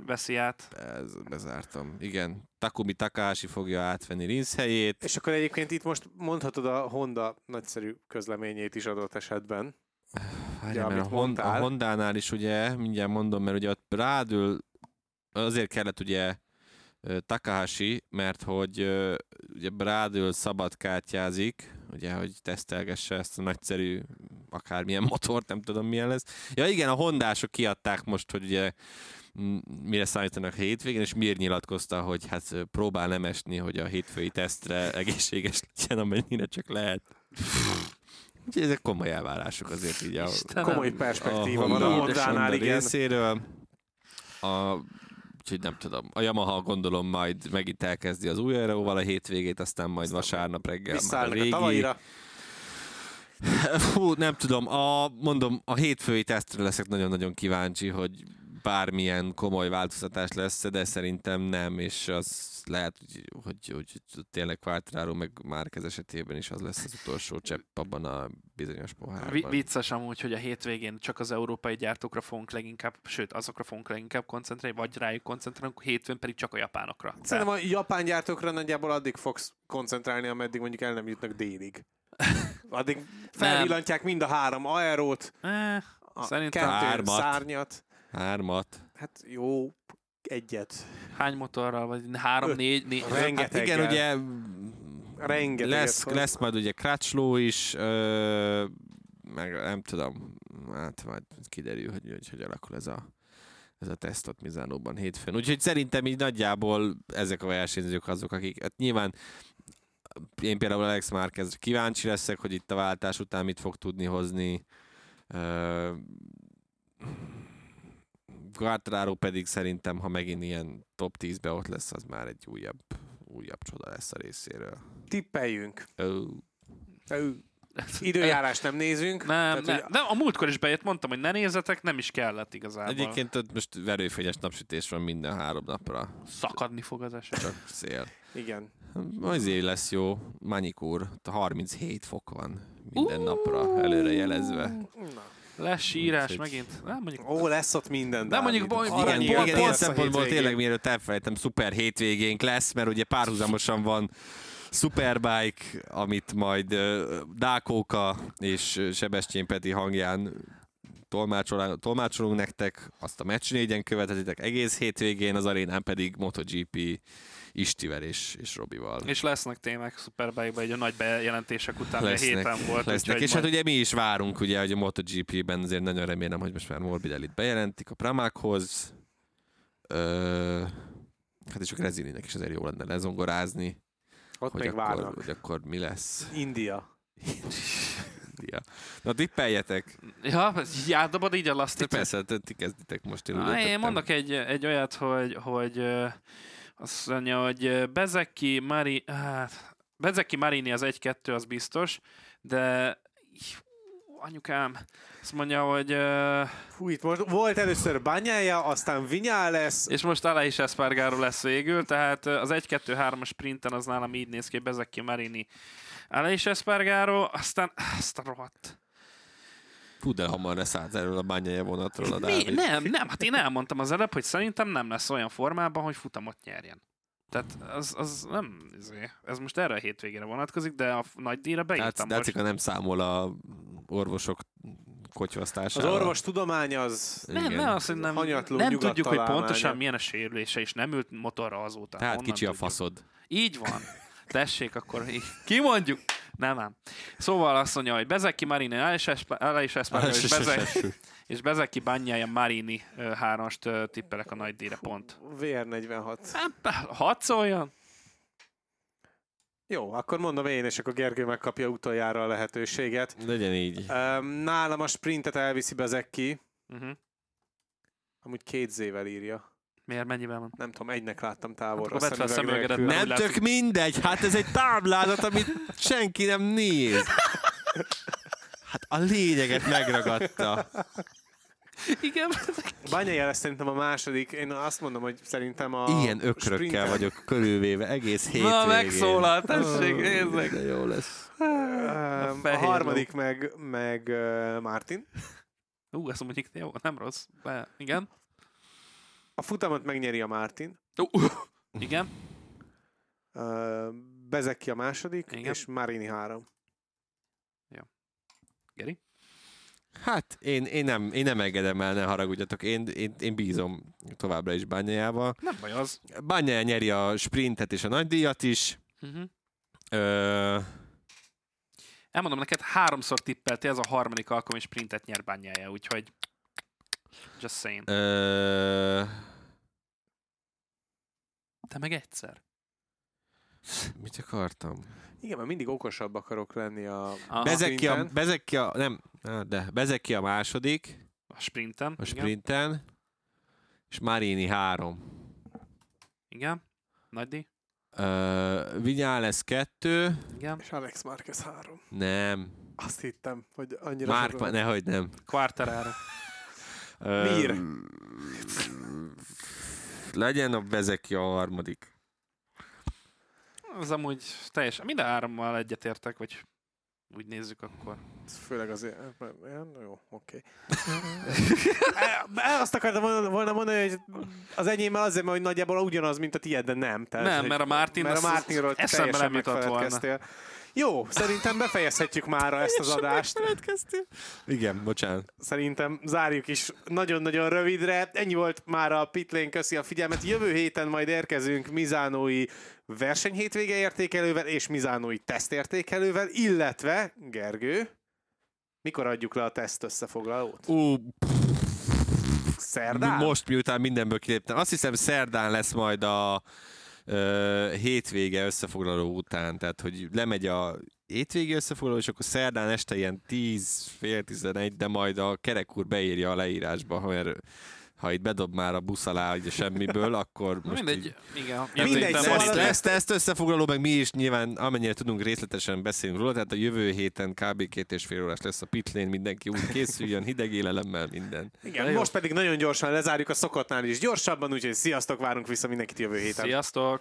Veszi át. Ez, bezártam. Igen. Takumi Takahashi fogja átvenni Rinsz helyét. És akkor egyébként itt most mondhatod a Honda nagyszerű közleményét is adott esetben. Várjál, Ja, mert a, amit Hon- a. Hondánál is ugye, mindjárt mondom, mert ugye ott rádül, azért kellett ugye Takahashi, mert hogy ugye Brádől szabadkártyázik, ugye, hogy tesztelgesse ezt a nagyszerű akármilyen motort, nem tudom milyen lesz. Ja igen, a hondások kiadták most, hogy ugye mire számítanak a hétvégén, és miért nyilatkozta, hogy hát próbál nem esni, hogy a hétfői tesztre egészséges legyen, amennyire csak lehet. Úgyhogy ezek komoly elvárások azért így a, Istenem. Komoly perspektíva van a Honda- Hondánál, Honda igen. részéről. A, úgyhogy nem tudom. A Yamaha gondolom majd megint elkezdi az új aeróval a hétvégét, aztán majd vasárnap reggel már a a régi. tavalyira. Fú, nem tudom. A, mondom, a hétfői tesztre leszek nagyon-nagyon kíváncsi, hogy bármilyen komoly változtatás lesz, de szerintem nem, és az lehet, hogy, hogy, hogy tényleg Quartararo meg Márquez esetében is az lesz az utolsó csepp abban a bizonyos pohárban. vicces amúgy, hogy a hétvégén csak az európai gyártókra fogunk leginkább, sőt, azokra fogunk leginkább koncentrálni, vagy rájuk koncentrálunk, hétfőn pedig csak a japánokra. Szerintem a japán gyártókra nagyjából addig fogsz koncentrálni, ameddig mondjuk el nem jutnak délig. Addig felvillantják mind a három aerót, Eh, a Szerintem kettő hármat. szárnyat. Hármat. Hát jó, egyet. hány motorral, vagy három, Öt. négy, négy. Rengeteg. Hát igen, ugye Rengeteget lesz, hoz. lesz majd ugye Crutchlow is, ö, meg nem tudom, hát majd kiderül, hogy hogy, hogy alakul ez a, ez a teszt ott Mizánóban hétfőn. Úgyhogy szerintem így nagyjából ezek a versenyzők azok, akik, hát nyilván én például Alex Márquezre kíváncsi leszek, hogy itt a váltás után mit fog tudni hozni. Ö, Quartararo pedig szerintem, ha megint ilyen top 10-be ott lesz, az már egy újabb, újabb csoda lesz a részéről. Tippeljünk. Ó. Ö, Időjárást nem nézünk. Nem, Tehát, nem, hogy de a múltkor is bejött, mondtam, hogy ne nézzetek, nem is kellett igazából. Egyébként ott most verőfényes napsütés van minden három napra, Szakadni fog az eset. csak szél. Igen. Azért lesz jó, Manikúr, 37 fok van minden napra előre jelezve. Na. Lesz sírás Úgyhogy- megint. Nem, mondjuk, Ó, lesz ott minden. De mondjuk baj- Igen, Aranyi igen, igen, ilyen szempontból tényleg mielőtt elfelejtem, szuper hétvégénk lesz, mert ugye párhuzamosan van Superbike, amit majd ö, Dákóka és Sebestyén Peti hangján tolmácsol, tolmácsolunk nektek, azt a meccs négyen követhetitek egész hétvégén, az arénán pedig MotoGP Istivel és, és Robival. És lesznek témák Superbike-ban, egy a nagy bejelentések után, a lesznek, héten volt. lesznek. úgyhogy És hát majd- ugye mi is várunk, ugye, hogy a MotoGP-ben azért nagyon remélem, hogy most már Morbidellit bejelentik a Pramákhoz. Ö, hát és a Grezininek is azért jó lenne lezongorázni, Ott hogy még akkor, várnak. hogy akkor mi lesz. India. Ja. Na tippeljetek. Ja, átdobod így a De lasztit? persze, te- ti kezditek most. Én, úgy Na, én mondok egy, egy olyat, hogy, hogy azt mondja, hogy Bezeki, Mari, hát, Bezeki Marini az 1-2, az biztos, de anyukám, azt mondja, hogy ö, Fú, itt most volt először Banyája, aztán Vinyá lesz. és most Alá is Espargaro lesz végül, tehát az 1-2-3-as sprinten az nálam így néz ki, Bezeki Marini, Alá is Espargaro, aztán azt a rohadt. Fú, de hamar leszállt erről a bányája vonatról a Mi? Dávid. Nem, nem, hát én elmondtam az előbb, hogy szerintem nem lesz olyan formában, hogy futamot nyerjen. Tehát az, az nem, izé, ez most erre a hétvégére vonatkozik, de a nagy díjra Tehát beírtam most. Dácika nem számol a orvosok Az kocsvasztásával. orvos tudomány az... Nem, Igen. nem, azt, hogy nem, Hanyatló nem tudjuk, hogy pontosan milyen a sérülése, és nem ült motorra azóta. Tehát Honnan kicsi a tudjuk? faszod. Így van. Tessék, akkor így. kimondjuk. Nem ám. Szóval azt mondja, hogy Bezeki Marini, Alá is Espargaro, és, Bezeki, és Bezeki Banyája Marini hármast tippelek a nagy díjra pont. VR46. Hát, hadd szóljon. Jó, akkor mondom én, és akkor Gergő megkapja utoljára a lehetőséget. Legyen így. Nálam a sprintet elviszi Bezeki, Uh-huh. amúgy két zével írja. Miért, mennyivel van? Nem tudom, egynek láttam távolra. Fel a szemüveg szemüvegedet, Nem úgy tök mindegy, hát ez egy táblázat, amit senki nem néz. Hát a lényeget megragadta. Igen. Banyája lesz szerintem a második. Én azt mondom, hogy szerintem a Ilyen ökrökkel sprinten- vagyok körülvéve egész hétvégén. Na, megszólal, tessék, nézd meg. De jó lesz. Öm, A fehér harmadik meg, meg uh, Martin. Ú, ezt mondjuk jó, nem rossz. De, igen. A futamot megnyeri a Martin. Ú, igen. Uh, Bezeki a második, Igen. és Marini három. Geri? Hát én, én, nem, én nem engedem el, ne haragudjatok. Én, én, én bízom továbbra is Bányájával. Nem baj az. Bányája nyeri a sprintet és a nagydíjat is. Uh-huh. Ö, Elmondom neked, háromszor tippeltél, ez a harmadik alkalom, és sprintet nyer bányája, úgyhogy just saying. ö, Te meg egyszer. mit akartam? Igen, mert mindig okosabb akarok lenni a Aha. Bezeki a. Bezeki a, nem, de Bezeki a második A sprinten. a igen. sprinten, és Marini három. Igen. Nagy díj. Uh, Vinyá lesz kettő, Igen. És Alex Marquez három. nem, Azt hittem, hogy annyira Márk, nehogy nem. Quartararo. Mir. Legyen a Bezeki a harmadik. Az amúgy teljesen, minden hárommal egyetértek, vagy úgy nézzük akkor. Főleg azért... Ja, Jó, oké. Okay. Azt akartam volna- mondani, hogy az enyémmel azért, mert hogy nagyjából ugyanaz, mint a tiéd, de nem. Tehát, Nem, mert a Martin mert a Martinról eszembe teljesen nem jutott volna. Jó, szerintem befejezhetjük már ezt az adást. Igen, bocsánat. Szerintem zárjuk is nagyon-nagyon rövidre. Ennyi volt már a Pitlane, köszi a figyelmet. Jövő héten majd érkezünk Mizánói versenyhétvége értékelővel és Mizánói tesztértékelővel, illetve, Gergő, mikor adjuk le a teszt összefoglalót? Ú, Szerdán? most miután mindenből kiléptem. Azt hiszem szerdán lesz majd a hétvége összefoglaló után, tehát hogy lemegy a hétvégi összefoglaló, és akkor szerdán este ilyen 10, fél 11, de majd a kerek úr beírja a leírásba, mert ha itt bedob már a busz alá ugye semmiből, akkor most mindegy, így igen. Mindegy, Jövő héten szóval ide. lesz, ezt összefoglaló, meg mi is nyilván amennyire tudunk részletesen beszélni róla, tehát a jövő héten kb. két és fél órás lesz a pitlén, mindenki úgy készüljön, hideg élelemmel, minden. Igen, most pedig nagyon gyorsan lezárjuk a szokottnál is gyorsabban, úgyhogy sziasztok, várunk vissza mindenkit jövő héten. Sziasztok!